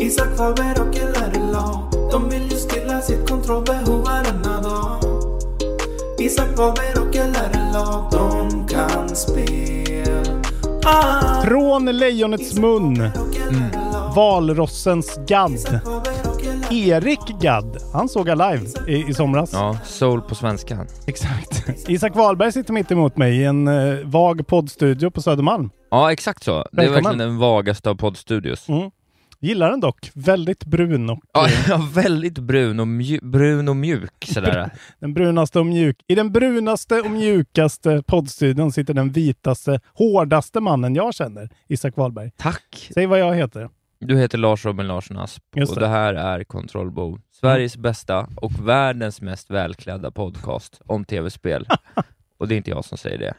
Isak Faber och LRLA De vill ju stilla sitt kontrollbehov varenda dag Isak Faber och LRLA De kan spel ah. Från lejonets mun. Valrossens gadd. Erik Gadd. Han såg jag live i, i somras. Ja, soul på svenska. Exakt. Isak Wahlberg sitter mitt emot mig i en eh, vag poddstudio på Södermalm. Ja, exakt så. Det är Välkommen. verkligen den vagaste av poddstudios. Mm. Gillar den dock. Väldigt brun och... Ja, ja, väldigt brun och, mju- brun och mjuk sådär. Den brunaste och mjuk. I den brunaste och mjukaste poddstudion sitter den vitaste, hårdaste mannen jag känner. Isak Wahlberg. Tack! Säg vad jag heter. Du heter Lars Robin Larsson Asp Just och det. det här är Kontrollbo. Sveriges bästa och världens mest välklädda podcast om tv-spel. och det är inte jag som säger det.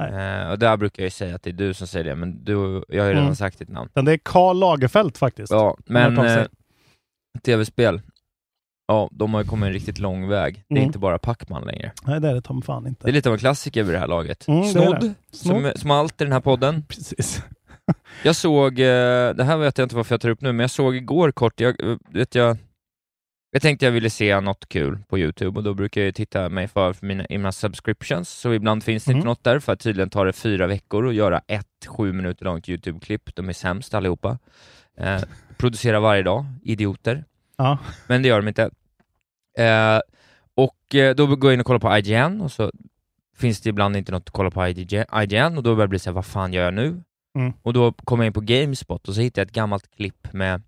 Eh, och där brukar jag ju säga att det är du som säger det, men du, jag har ju redan Mm. sagt ditt namn. Men det är Karl Lagerfeld faktiskt. Ja, men eh, tv-spel, ja, de har ju kommit en riktigt lång väg. Det är Mm. inte bara Pacman längre. Nej, det är det mig fan inte. Det är lite av en klassiker vid det här laget. Mm, Snodd, det. Som, som allt i den här podden. Precis. Jag såg, eh, det här vet jag inte varför jag tar upp nu, men jag såg igår kort, jag, eh, vet jag, jag tänkte jag ville se något kul på YouTube och då brukar jag titta mig för, för mina, i mina subscriptions, så ibland finns det Mm. inte något där, för att tydligen tar det fyra veckor att göra ett sju minuter långt YouTube-klipp. De är sämst allihopa. Eh, producerar varje dag, idioter. Ja. Men det gör de inte. Eh, och eh, då går jag in och kollar på IGN och så finns det ibland inte något att kolla på IGN, och då börjar det bli så här, vad fan gör jag nu? Mm. Och då kom jag in på Gamespot och så hittade jag ett gammalt klipp med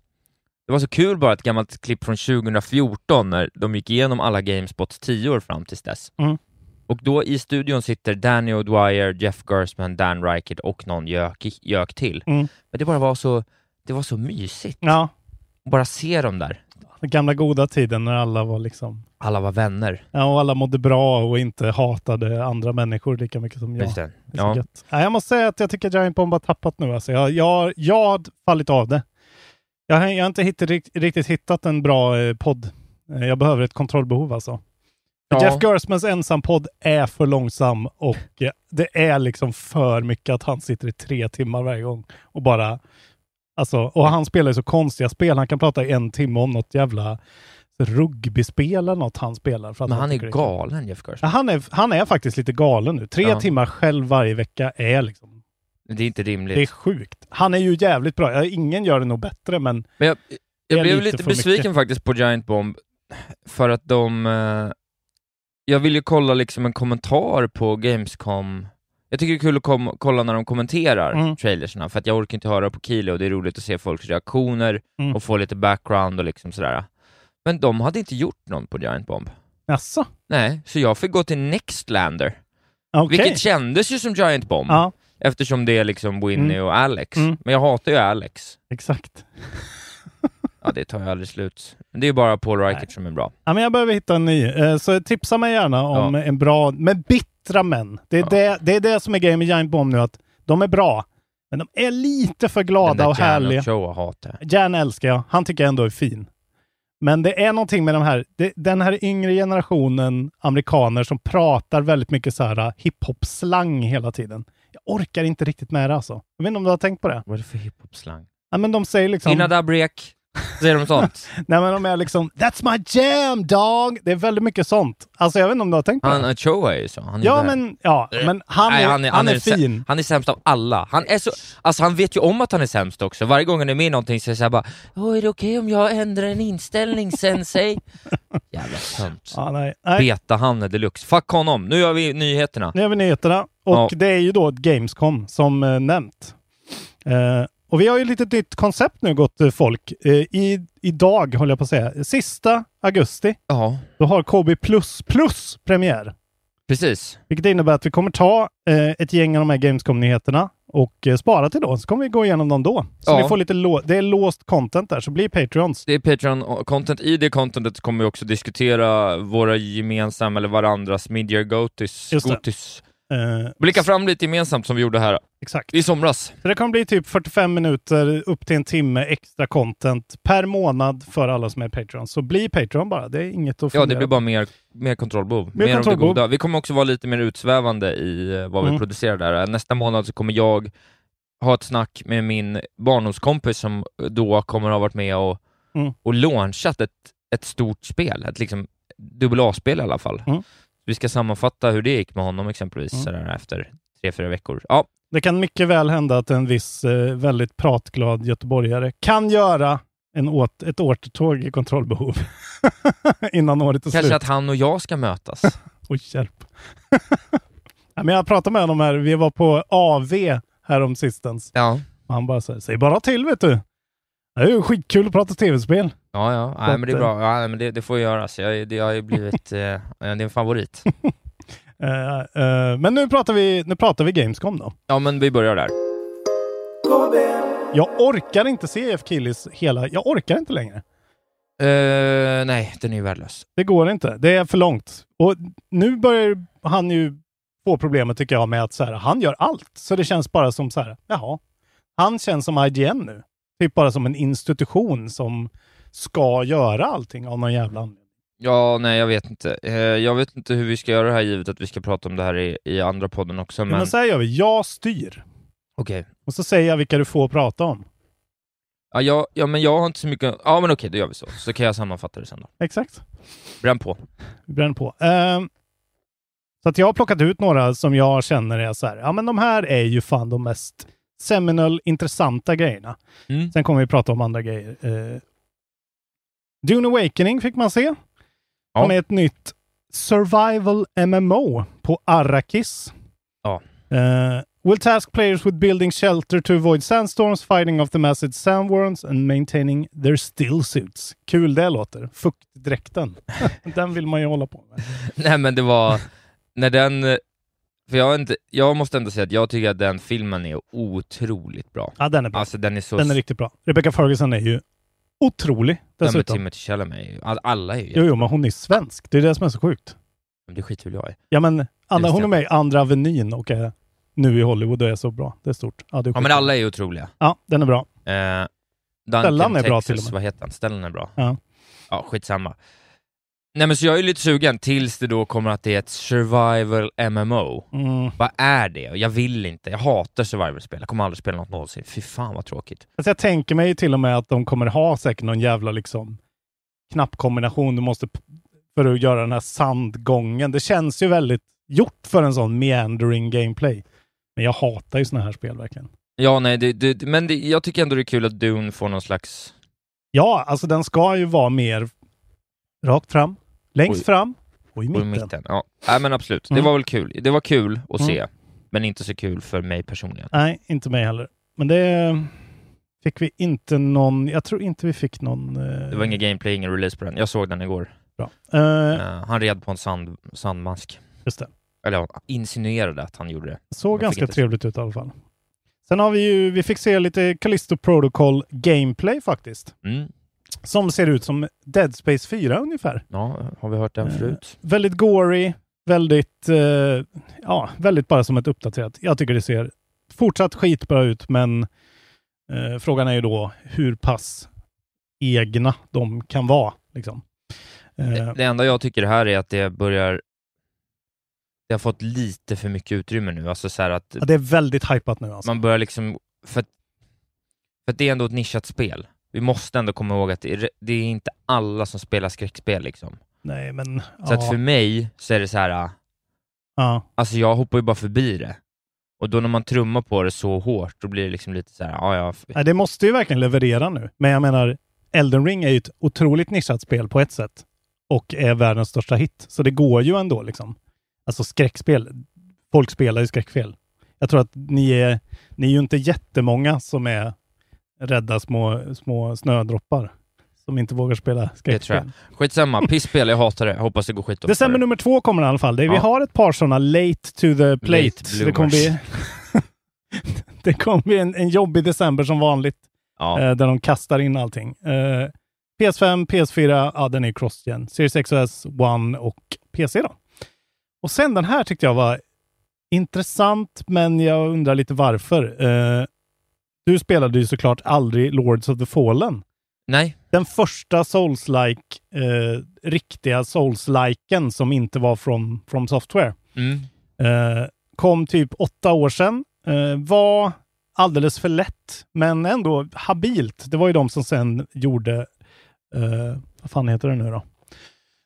det var så kul bara, ett gammalt klipp från 2014 när de gick igenom alla Gamespots tio år fram tills dess. Mm. Och då i studion sitter Danny O'Dwyer, Jeff Gersman, Dan Reichert och någon gök, gök till. Mm. Men det bara var så, det var så mysigt. Ja, Bara se dem där. den gamla goda tiden när alla var liksom... Alla var vänner. Ja, och alla mådde bra och inte hatade andra människor lika mycket som jag. Just det. så Ja. Nej, jag måste säga att jag tycker att Giant Bomb har tappat nu. Alltså. Jag, jag, jag har fallit av det. Jag, har- jag har inte hitt, rikt, riktigt hittat en bra eh, podd. Eh, Jag behöver ett kontrollbehov alltså. Ja. Jeff Gersmans ensampodd är för långsam och eh, det är liksom för mycket att han sitter i tre timmar varje gång och bara... Alltså, och han spelar ju så konstiga spel. Han kan prata i en timme om något jävla rugbyspel eller något han spelar. För att Men han är det kul. galen, Jeff Ja, Gersman. han, är, han är faktiskt lite galen nu. Tre Ja. timmar själv varje vecka är liksom... Det är inte rimligt. Det är sjukt. Han är ju jävligt bra. Ingen gör det nog bättre, men... Men jag, jag blev lite lite besviken mycket. faktiskt på Giant Bomb, för att de... Eh, jag vill ju kolla liksom en kommentar på Gamescom. Jag tycker det är kul att kom, kolla när de kommenterar Mm. trailersna, för att jag orkar inte höra på Kilo och det är roligt att se folks reaktioner Mm. och få lite background och liksom sådär. Men de hade inte gjort någon på Giant Bomb. Jaså? Nej, så jag fick gå till Nextlander. Okej. Vilket kändes ju som Giant Bomb, Ja, eftersom det är liksom Winnie Mm. och Alex. Mm. Men jag hatar ju Alex. exakt. Ja, det tar ju aldrig slut. Det är bara Paul Reichert Nej. som är bra. Ja, men jag behöver hitta en ny. Eh, Så tipsa mig gärna om Ja. en bra... Men bittra män. Det är, Ja. det, det är det som är grejen med Giant Bomb nu, att de är bra. Men de är lite för Den glada och härliga. Jan Show hatar. Jan älskar jag. Han tycker jag ändå är fin. Men det är någonting med de här, det, den här yngre generationen amerikaner som pratar väldigt mycket så här uh, hiphop-slang hela tiden. Orkar inte riktigt med det alltså. Jag vet inte om du har tänkt på det? Vad är det för hiphop-slang? Ja, men de säger liksom... Inna da brek. Säger de sånt? Nej men de är liksom “That's my jam dog!” Det är väldigt mycket sånt. Alltså jag vet inte om du har tänkt på Han, det? Choa är ju så. Han Ja gjorde det här. men, ja, men han, Nej, är, han, är, sä- fin. Han är sämst av alla. Han, är så, alltså han vet ju om att han är sämst också. Varje gång han är med i någonting så är det såhär bara Åh, är det okej om jag ändrar en inställning sensei? Jävla tönt. Ja, nej. nej. Beta-Hanne deluxe. Fuck honom, nu gör vi nyheterna. Nu har vi nyheterna och Ja. det är ju då Gamescom som eh, nämnt. Eh, och vi har ju lite nytt koncept nu gott eh, folk. Eh, i, idag håller jag på att säga, sista augusti, Ja, då har KB++ premiär. precis. Vilket innebär att vi kommer ta eh, ett gäng av de här Gamescom-nyheterna och eh, spara till då, så kommer vi gå igenom dem då. Så Ja. ni får lite det är låst content där, så bli Patreons. Det är Patreon-content. I det contentet kommer vi också diskutera våra gemensamma, eller varandras, Midyear Gotis. Just det. Gotis. Eh, Blicka fram lite gemensamt som vi gjorde här exakt. i somras. Så det kommer bli typ 45 minuter upp till en timme extra content per månad för alla som är Patreon. Så bli Patreon bara, det är inget att Ja, fundera det blir bara mer, mer kontrollbehov. Mer Mer, det kontrollbehov. goda. Vi kommer också vara lite mer utsvävande i eh, vad vi Mm. producerar där. Nästa månad så kommer jag ha ett snack med min barndomskompis som då kommer ha varit med och, Mm. och launchat ett, ett stort spel, ett liksom dubbel A-spel i alla fall. Mm. Vi ska sammanfatta hur det gick med honom exempelvis Mm. sådär, efter tre, fyra veckor. Ja, Det kan mycket väl hända att en viss eh, väldigt pratglad göteborgare kan göra en åt, ett återtåg i kontrollbehov innan året är kanske slut. att han och jag ska mötas. Oj, hjälp. ja, men jag pratade med honom här, vi var på AV härom sistens. ja, Och han bara säger, säg bara till vet du. Det är ju skitkul att prata tv-spel. Ja, ja. Nej, men det är bra. Ja, men det, det får göras. Jag, det har ju blivit... eh, det är en favorit. Eh, eh, men nu pratar, vi, nu pratar vi Gamescom då. Ja, men vi börjar där. Jag orkar inte se Jeff Keelys hela... Jag orkar inte längre. Eh, nej, den är ju värdelös. Det går inte. Det är för långt. Och nu börjar han ju få problemet tycker jag med att så här, han gör allt. Så det känns bara som så här, jaha. Han känns som IGN nu. Typ bara som en institution som ska göra allting av någon jävla anledning. Ja, nej jag vet inte. Eh, jag vet inte hur vi ska göra det här givet att vi ska prata om det här i, i andra podden också, Men, men... så här gör vi. Jag styr. Okej. Och så säger jag vilka du får prata om. Ja, ja, ja, men jag har inte så mycket... Ja, men okej, då gör vi så. Så kan jag sammanfatta det sen då. Exakt. Bränn på. Bränn på. Ehm, så att jag har plockat ut några som jag känner är så här, ja men de här är ju fan de mest seminal intressanta grejerna. Mm. Sen kommer vi prata om andra grejer. Uh, Dune Awakening fick man se. Ja. Han är ett nytt survival MMO på Arrakis. Ja. Eh, will task players with building shelter to avoid sandstorms, fighting off the massive sandworms and maintaining their still suits. Kul det låter. Fuktdräkten. Den vill man ju hålla på med. Nej, men det var... när den... För jag, inte, jag måste ändå säga att jag tycker att den filmen är otroligt bra. Ja, den är bra. Alltså den är så... Den är riktigt bra. Rebecca Ferguson är ju otrolig Den med dessutom. Timothy Chalamet, alla är ju Jo, jo, men hon är svensk. Det är det som är så sjukt. Men Det skiter väl jag i. Ja, men Anna, hon är med i Andra Avenyn och är nu i Hollywood och är så bra. Det är stort. Ja, det är Ja, men alla är ju otroliga. Ja, den är bra. Eh, Duncan, Stellan är Texas, bra till och med. vad heter han? Stellan är bra. Ja. Ja, skitsamma. Nej men så jag är lite sugen tills det då kommer att det är ett survival MMO. Mm. Vad är det? Jag vill inte. Jag hatar survival-spel. Jag kommer aldrig spela något någonsin. Fy fan vad tråkigt. Alltså jag tänker mig till och med att de kommer ha säkert någon jävla liksom knappkombination du måste för att göra den här sandgången. Det känns ju väldigt gjort för en sån meandering gameplay. Men jag hatar ju såna här spel verkligen. Ja, nej, det, det, men det, jag tycker ändå det är kul att Dune får någon slags... Ja, alltså den ska ju vara mer rakt fram, längst fram och i mitten. mitten. Ja, nej, men absolut. Mm. Det var väl kul. Det var kul att Mm. se, men inte så kul för mig personligen. Nej, inte mig heller. Men det fick vi inte någon... Jag tror inte vi fick någon... eh, Det var ingen gameplay, ingen release på den. Jag såg den igår. Bra. Eh, Eh, han red på en sand, sandmask. just det. Eller ja, insinuerade att han gjorde det. Såg ganska trevligt ut i alla fall. Sen har vi ju, vi fick se lite Callisto Protocol gameplay faktiskt. Mm. Som ser ut som Dead Space 4 ungefär. Ja, har vi hört den Eh, förut? Väldigt gory, väldigt, eh, ja, väldigt bara som ett uppdaterat. Jag tycker det ser fortsatt skitbra ut, men eh, frågan är ju då hur pass egna de kan vara. Liksom. Eh, Det, det enda jag tycker här är att det börjar... Det har fått lite för mycket utrymme nu. Alltså så att ja, det är väldigt hypat nu alltså. man börjar liksom... För för det är ändå ett nischat spel. Vi måste ändå komma ihåg att det är, inte alla som spelar skräckspel liksom. Nej, men... Så ja. att för mig så är det så här. Ja. alltså jag hoppar ju bara förbi det. Och då när man trummar på det så hårt, då blir det liksom lite så här, ja ja. Nej, det måste ju verkligen leverera nu. Men jag menar, Elden Ring är ju ett otroligt nischat spel på ett sätt och är världens största hit. Så det går ju ändå liksom. Alltså skräckspel. Folk spelar ju skräckspel. Jag tror att ni är, ni är ju inte jättemånga som är rädda små, små snödroppar som inte vågar spela Det tror skräckspel. Skitsamma, pisspel, jag hatar det. Hoppas det går skit December nummer två kommer i alla fall. Det, Vi Ja. har ett par sådana late to the plate. Det kommer bli, det kommer bli en, en jobbig december som vanligt. Ja. eh, där de kastar in allting. Eh, PS5, PS4, ja den är cross-gen. Series XS, One och PC då. Och sen den här tyckte jag var intressant, men jag undrar lite varför. Eh, du spelade ju såklart aldrig Lords of the Fallen. Nej. Den första Souls-like, eh, riktiga Souls-liken som inte var från from Software. Mm. Eh, kom typ åtta år sedan. Eh, var alldeles för lätt, men ändå habilt. Det var ju de som sen gjorde, eh, vad fan heter det nu då?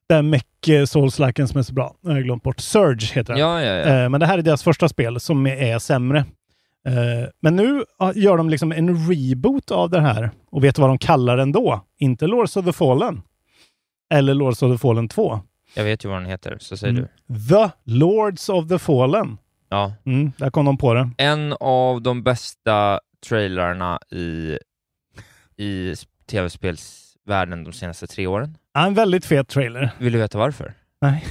Den mech Souls-liken som är så bra. Jag har glömt bort. Surge heter den. Ja, ja, ja. Eh, men det här är deras första spel som är sämre. Eh, men nu gör de liksom en reboot av det här. Och vet du vad de kallar den då? Inte Lords of the Fallen. Eller Lords of the Fallen 2. Jag vet ju vad den heter, så säger Mm. du. The Lords of the Fallen. Ja. Mm, där kom de på det. En av de bästa trailarna i, i tv-spelsvärlden de senaste tre åren. Ja, en väldigt fet trailer. Vill du veta varför? Nej.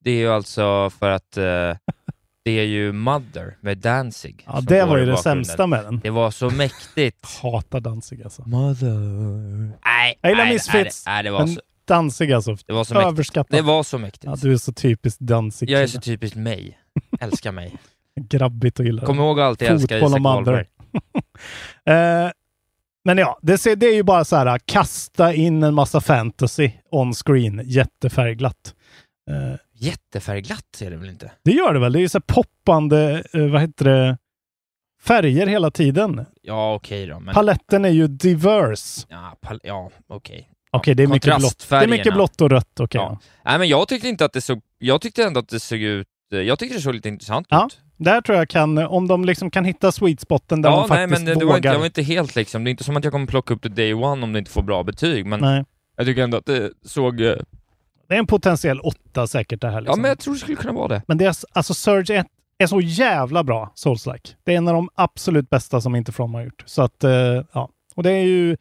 Det är ju alltså för att eh, det är ju Mother med Danzig. Ja, det var ju det sämsta med den. Det var så mäktigt. Hatar Danzig alltså. Mother. Nej, Jag gillar nej, Misfits. Nej, det var så, Danzig alltså. det var så mäktigt. Överskattat. Det var så mäktigt. Ja, du är så typiskt Danzig. Jag är så typiskt mig. Älskar mig. Grabbigt och gillar Kom ihåg att alltid älska Isak. Wahlberg. Eh, men ja, det, ser, det är ju bara så här, kasta in en massa fantasy on screen, jättefärgglatt. Eh, Jättefärgglatt är det väl inte? det gör det väl? Det är ju så poppande, eh, vad heter det, färger hela tiden. Ja, okej då. Men... Paletten är ju diverse. Ja, pal- ja okej. Okej, det, är mycket blått. det är mycket blått och rött. Okej. Ja. Nej, men jag tyckte inte att det såg... Jag tyckte ändå att det såg ut... Jag tyckte det såg lite intressant Ja, ut. där tror jag kan, om de liksom kan hitta sweet spoten där Ja, de nej, faktiskt men det, det vågar. var inte, jag var inte helt liksom... Det är inte som att jag kommer plocka upp det day one om det inte får bra betyg, men Nej. jag tycker ändå att det såg... Det är en potentiell åtta säkert det här. Ja, Liksom. men jag tror det skulle kunna vara det. Men deras, alltså Surge 1 är så jävla bra, Souls-like. Det är en av de absolut bästa som inte From har gjort. Så att, eh, ja. Och det är ju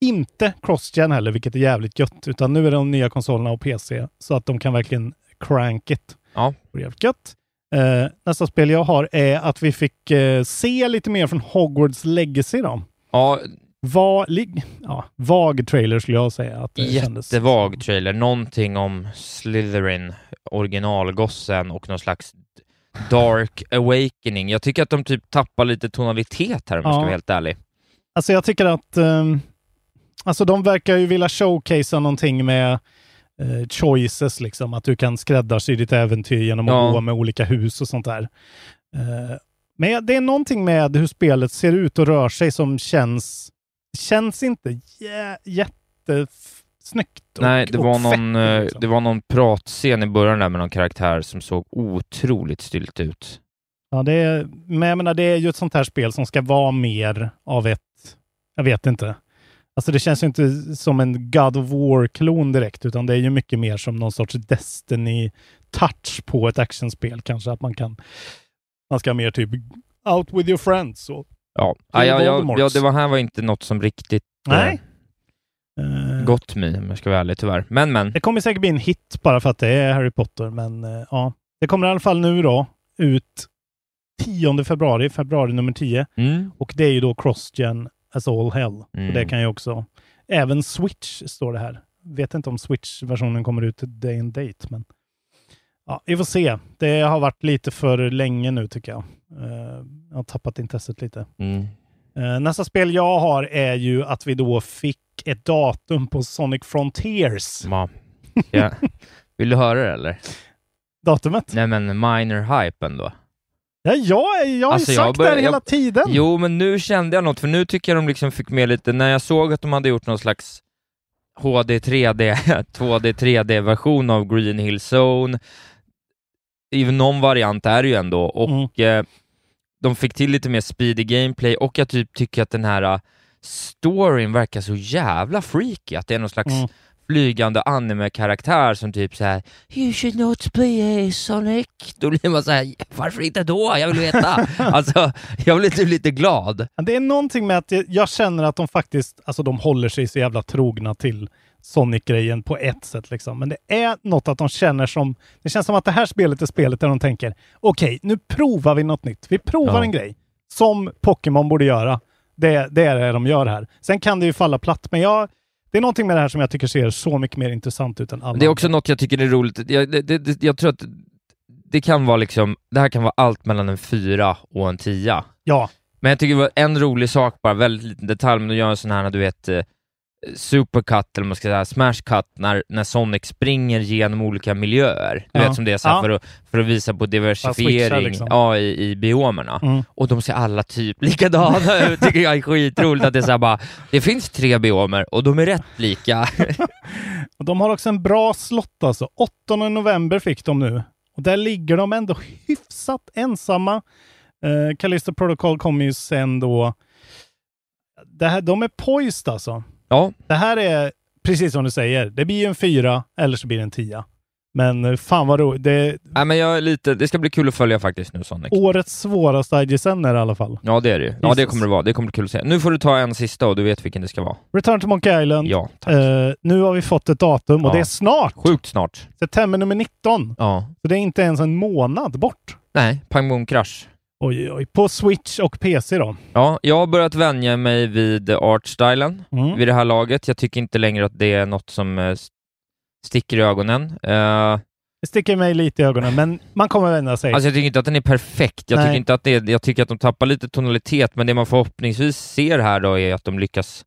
inte cross-gen heller, vilket är jävligt gött, utan nu är det de nya konsolerna och PC, så att de kan verkligen crank it. Ja. Det är jävligt gött. Eh, nästa spel jag har är att vi fick eh, se lite mer från Hogwarts Legacy då. Ja, Va, ja, vag trailer skulle jag säga att det kändes. jättevag trailer. Någonting om Slytherin, originalgossen och någon slags dark awakening. Jag tycker att de typ tappar lite tonalitet här om jag ska Ja. vara helt ärlig. Alltså jag tycker att ehm, alltså de verkar ju vilja showcasea någonting med eh, choices, liksom. Att du kan skräddarsy ditt äventyr genom att Ja. gå med olika hus och sånt där. Eh, men det är någonting med hur spelet ser ut och rör sig som känns, känns inte jä, jättesnyggt. Nej, det var, någon, eh, liksom. det var någon pratscen i början där med någon karaktär som såg otroligt stylt ut. Ja, det är, men jag menar, det är ju ett sånt här spel som ska vara mer av ett, jag vet inte. Alltså det känns ju inte som en God of War-klon direkt, utan det är ju mycket mer som någon sorts Destiny-touch på ett actionspel kanske. Att man kan, man ska mer typ out with your friends. Och, Ja, Kill ja, ja, ja, det var här var inte något som riktigt Nej. eh, Eh, gått mig om jag ska vara ärlig tyvärr. Men men, Det kommer säkert bli en hit bara för att det är Harry Potter, men eh, ja. Det kommer i alla fall nu då ut 10 februari, februari nummer 10. mm, Och det är ju då cross-gen as all hell. Mm. Och det kan ju också... Även Switch står det här. Vet inte om Switch-versionen kommer ut day and date, men... Ja, vi får se. Det har varit lite för länge nu tycker jag. Eh, jag har tappat intresset lite. mm. Eh, nästa spel jag har är ju att vi då fick ett datum på Sonic Frontiers. Ja. Ja. Vill du höra det eller? Datumet? Nej men minor hype ändå. Ja, jag, jag har Alltså, ju jag sagt det här hela jag- tiden. Jo, men nu kände jag något, för nu tycker jag de liksom fick med lite, när jag såg att de hade gjort någon slags HD 3D, 2D 3D-version av Green Hill Zone, i någon variant är det ju ändå, och eh, de fick till lite mer speedy gameplay, och jag typ tycker att den här eh, storyn verkar så jävla freaky, att det är någon slags Mm. flygande anime-karaktär som typ så här You should not play Sonic. Då blir man så här, varför inte då? Jag vill veta. alltså, jag blir typ lite glad. Det är någonting med att jag, jag känner att de faktiskt, alltså de håller sig så jävla trogna till Sonic-grejen på ett sätt liksom. Men det är något att de känner som, det känns som att det här spelet är spelet där de tänker, okej, nu provar vi något nytt. Vi provar Ja. en grej som Pokémon borde göra. Det, det är det de gör här. Sen kan det ju falla platt, men jag, det är någonting med det här som jag tycker ser så mycket mer intressant ut än alla Det är också något jag tycker är roligt. Jag, det, det, jag tror att det kan vara liksom, det här kan vara allt mellan en fyra och en tia. Ja. Men jag tycker det var en rolig sak, bara väldigt liten detalj, men de gör en sån här, du vet, eh, supercut, eller man ska säga, smash cut, när, när Sonic springer genom olika miljöer. Du Ja. vet som det är så Ja. för, att, för att visa på diversifiering liksom. ja, i, i biomerna. Mm. Och de ser alla typ likadana ut, tycker jag är skitroligt att det är så bara, det finns tre biomer och de är rätt lika. De har också en bra slott alltså. 8 november fick de nu. Och där ligger de ändå hyfsat ensamma. Uh, Callisto Protocol kommer ju sen då. Det här, de är poised alltså. Ja. Det här är precis som du säger. Det blir ju en fyra eller så blir det en tia. Men eh, fan vad roligt. Det Nej, men jag är lite, det ska bli kul att följa faktiskt nu Sonic. årets svåraste IGSN är det i alla fall. Ja det är det ju. Ja det kommer det vara, det kommer bli kul att se. Nu får du ta en sista och du vet vilken det ska vara. Return to Monkey Island. Ja, tack. Eh, nu har vi fått ett datum och Ja. det är snart. Sjukt snart. September nummer 19. Ja. Så det är inte ens en månad bort. Nej, pang bom krasch. Oj, oj. På Switch och PC då. Ja, jag har börjat vänja mig vid artstylen Mm. vid det här laget. Jag tycker inte längre att det är något som eh, sticker i ögonen. Eh, Det sticker mig lite i ögonen, men man kommer vända sig. Alltså jag tycker inte att den är perfekt. Jag Nej. tycker inte att det är, jag tycker att de tappar lite tonalitet, men det man förhoppningsvis ser här då är att de lyckas.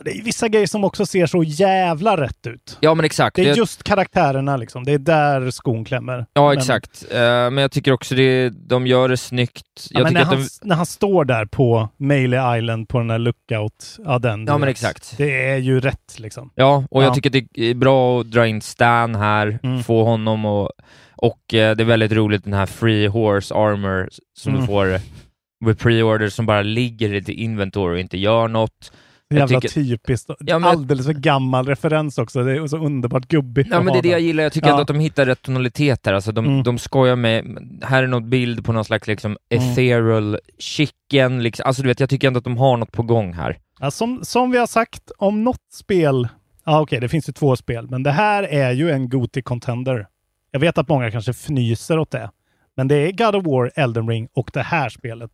Det är vissa grejer som också ser så jävla rätt ut. Ja men exakt. Det är just karaktärerna liksom. Det är där skon klämmer. Ja Men- exakt. Eh, men jag tycker också det, de gör det snyggt. Ja, men när, han, de... när han står där på Melee Island på den här lookout, ja den. Ja men vet. exakt. Det är ju rätt liksom. Ja, och Ja. jag tycker det är bra att dra in Stan här, Mm. få honom och, och eh, det är väldigt roligt den här Free Horse Armor som Mm. du får with pre-order som bara ligger i ditt inventory och inte gör något. Jävla tycker- typiskt. Ja, men- Alldeles för gammal referens också. Det är så underbart gubbigt Ja men det är det jag gillar, jag tycker Ja. ändå att de hittar rätt tonalitet här, alltså de, Mm. de skojar med, här är någon bild på någon slags liksom ethereal chicken, liksom. alltså du vet, jag tycker ändå att de har något på gång här. Ja, som, som vi har sagt om något spel, ja okej det finns ju två spel, men det här är ju en Goti contender. Jag vet att många kanske fnyser åt det, men det är God of War, Elden Ring och det här spelet.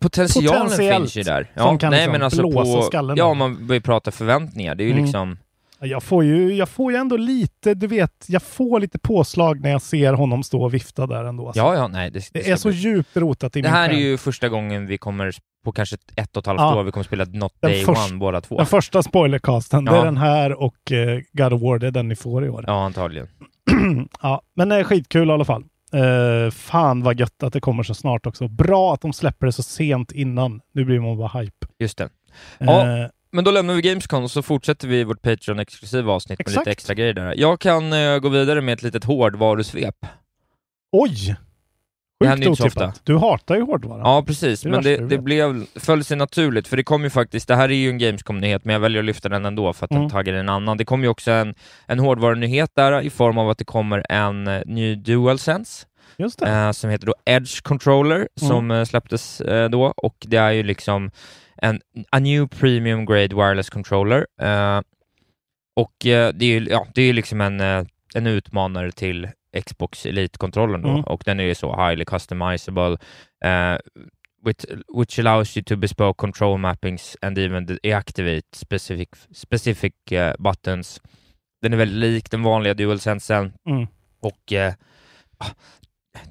Potentialen Potentiellt finns ju där. som kan nej liksom men alltså blåsa på, skallen ja om man börjar prata förväntningar, det är ju Mm. liksom Jag får, ju, jag får ju ändå lite, du vet, jag får lite påslag när jag ser honom stå och vifta där ändå. alltså. Ja, ja, nej. Det, Det ska är så bli- djupt rotat i Det min här är själ. ju första gången vi kommer, på kanske ett, och ett halvt Ja. år, vi kommer spela Not Den Day One båda två. Den första spoilercasten, det Ja. är den här och eh, God of War, det är den ni får i år. Ja, antagligen. ja, men det är skitkul i alla fall. Uh, fan vad gött att det kommer så snart också. Bra att de släpper det så sent innan. Nu blir man bara hype. Just det. Ja, Eh, men då lämnar vi Gamescom och så fortsätter vi vårt Patreon-exklusiva avsnitt med Exakt. lite extra grejer där. Jag kan eh, gå vidare med ett litet hårdvarusvep. oj! Det Sjukt händer ju inte så otippat. ofta. Du hatar ju hårdvara. Ja, precis. Det Men det, det blev, föll sig naturligt, för det kom ju faktiskt, det här är ju en Gamescom-nyhet, men jag väljer att lyfta den ändå för att Mm. den taggar en annan. Det kom ju också en, en hårdvarunyhet där i form av att det kommer en eh, ny DualSense. Just det. eh, som heter då Edge Controller, som eh, släpptes eh, då, och det är ju liksom en a new premium grade wireless controller. Eh, och eh, det är ju ja, det är ju liksom en, en utmanare till Xbox Elite-kontrollen då, Mm. och den är ju så highly customizable, eh, which, which allows you to bespoke control mappings and even deactivate specific, specific eh, buttons. Den är väldigt lik den vanliga DualSensen Mm. och eh,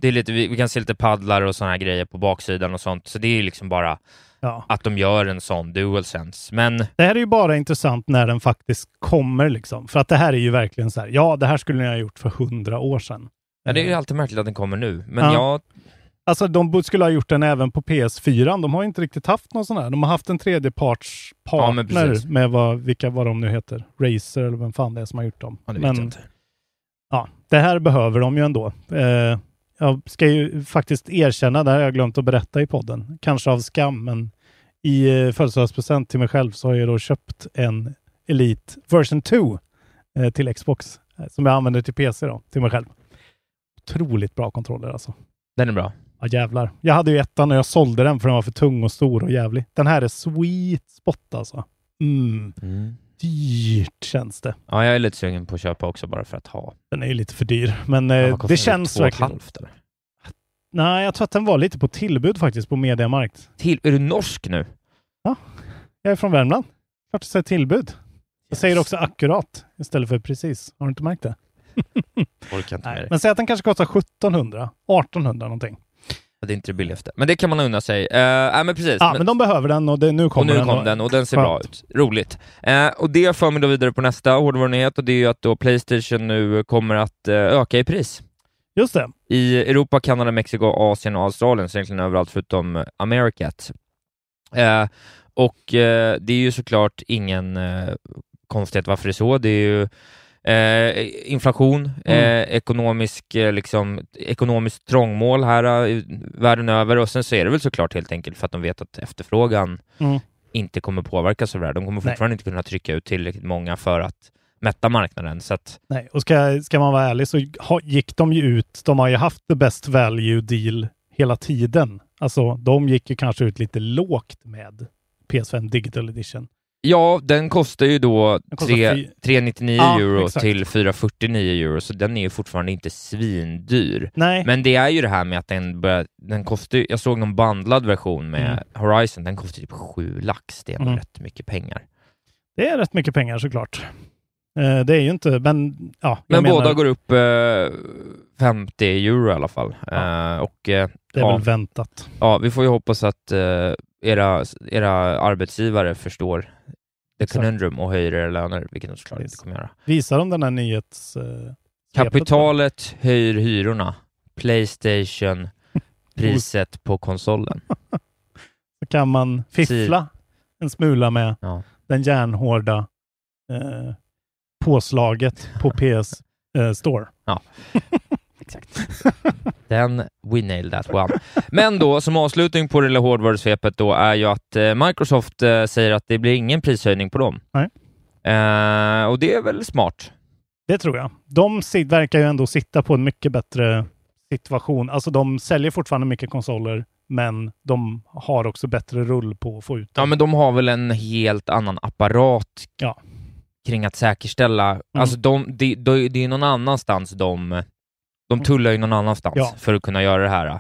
det är lite, vi, vi kan se lite paddlar och sådana här grejer på baksidan och sånt, så det är ju liksom bara Ja. att de gör en sån DualSense. Men Det här är ju bara intressant när den faktiskt kommer liksom. För att det här är ju verkligen så här, ja det här skulle ni ha gjort för hundra år sedan. ja, det är ju alltid märkligt att den kommer nu. Men Ja. jag, Alltså de skulle ha gjort den även på PS4. De har inte riktigt haft någon sån här. De har haft en tredjeparts Ja, med vad, vilka vad de nu heter. Razer eller vem fan det är som har gjort dem. Ja, det men ja, det här behöver de ju ändå. Eh, jag ska ju faktiskt erkänna, det här har jag glömt att berätta i podden. Kanske av skam, men i eh, födelsedagspresent till mig själv så har jag då köpt en Elite version 2 eh, till Xbox eh, som jag använder till PC då, till mig själv. Otroligt bra kontroller alltså. Den är bra. Ja jävlar. Jag hade ju ettan och jag sålde den för den var för tung och stor och jävlig. Den här är sweet spot alltså. Mm. Dyrt känns det. Ja, jag är lite sugen på att köpa också bara för att ha. Den är ju lite för dyr, men Ja, eh, kostar det den? känns Två verkligen. halvt, eller? Nej, jag tror att den var lite på tillbud faktiskt på Mediamarkt. Till, är du norsk nu? Jag är från Värmland. Klart jag säger tillbud. Jag säger också akkurat istället för precis. Har du inte märkt det? Orkar inte Nej, men säg att den kanske kostar 1700, 1800 någonting. Det är inte det billigaste. Men det kan man unna sig. Uh, nej, men precis. Ja, men, de behöver den och det, nu och kommer nu den. kom den och den ser bra Skönt. ut. Roligt. Eh, och det för mig då vidare på nästa hårdvarunyhet och det är ju att då Playstation nu kommer att eh, öka i pris. Just det. I Europa, Kanada, Mexiko, Asien och Australien, så egentligen överallt förutom Americat. Eh, och det är ju såklart ingen konstighet varför det är så. Det är ju eh, inflation, Mm. eh, ekonomisk, eh, liksom, ekonomiskt trångmål här eh, världen över och sen så är det väl såklart helt enkelt för att de vet att efterfrågan Mm. inte kommer påverkas av det här. De kommer Nej. fortfarande inte kunna trycka ut tillräckligt många för att mätta marknaden. Så att, Nej, och ska, ska man vara ärlig så ha, gick de ju ut, de har ju haft the best value deal hela tiden. Alltså, de gick ju kanske ut lite lågt med PS5 Digital Edition. Ja, den kostar ju då Den kostar tre- fy- 399 Ja, euro exakt. till 449 euro, så den är ju fortfarande inte svindyr. Nej. Men det är ju det här med att den börjar, den kostar jag såg någon bandlad version med Mm. Horizon, den kostar typ 7 lax, det är Mm. rätt mycket pengar. Det är rätt mycket pengar såklart. Eh, det är ju inte, men ja. Men menar, båda går upp eh, 50 euro i alla fall. Eh, och, eh, Det är ja, väl väntat. Ja, vi får ju hoppas att eh, era, era arbetsgivare förstår the conundrum och höjer era löner, vilket de såklart inte kommer göra. Visar de den här nyhets... Eh, Kapitalet höjer hyrorna. Playstation, priset på konsolen. så kan man fiffla en smula med Ja. den järnhårda eh, påslaget på PS eh, Store. Ja, exakt. Den, we nailed that one. Men då, som avslutning på det lilla hårdvarusvepet då, är ju att eh, Microsoft eh, säger att det blir ingen prishöjning på dem. Nej. Eh, och det är väl smart. Det tror jag. De verkar ju ändå sitta på en mycket bättre situation. Alltså de säljer fortfarande mycket konsoler, men de har också bättre rull på att få ut Ja, dem. men de har väl en helt annan apparat Ja. kring att säkerställa. Alltså de, det de, det är någon annanstans de, de tullar ju någon annanstans Ja. för att kunna göra det här.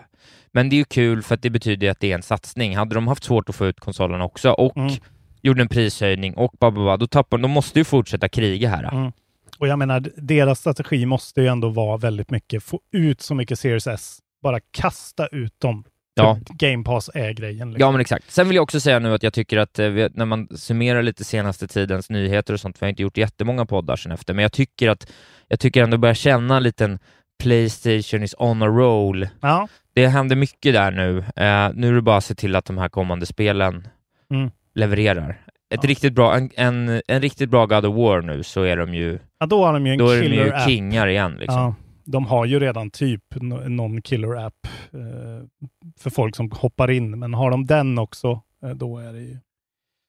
Men det är ju kul för att det betyder att det är en satsning. Hade de haft svårt att få ut konsolen också och Mm. gjorde en prishöjning och bababa, då tappar de, de måste ju fortsätta kriga här. Mm. Och jag menar, deras strategi måste ju ändå vara väldigt mycket, få ut så mycket Series S. Bara kasta ut dem. Ja. Game Pass är grejen. Liksom. Ja, men exakt. Sen vill jag också säga nu att jag tycker att eh, när man summerar lite senaste tidens nyheter och sånt, vi har inte gjort jättemånga poddar sen efter, men jag tycker att jag tycker ändå börjar känna en liten Playstation is on a roll. Ja. Det händer mycket där nu. Eh, nu är det bara att se till att de här kommande spelen Mm. levererar. Ett riktigt bra, en, en, en riktigt bra God of War nu, så är de ju, Ja, då har de ju en då är de ju app. kingar igen. Liksom. Ja, de har ju redan typ någon killer app eh, för folk som hoppar in, men har de den också, eh, då är det ju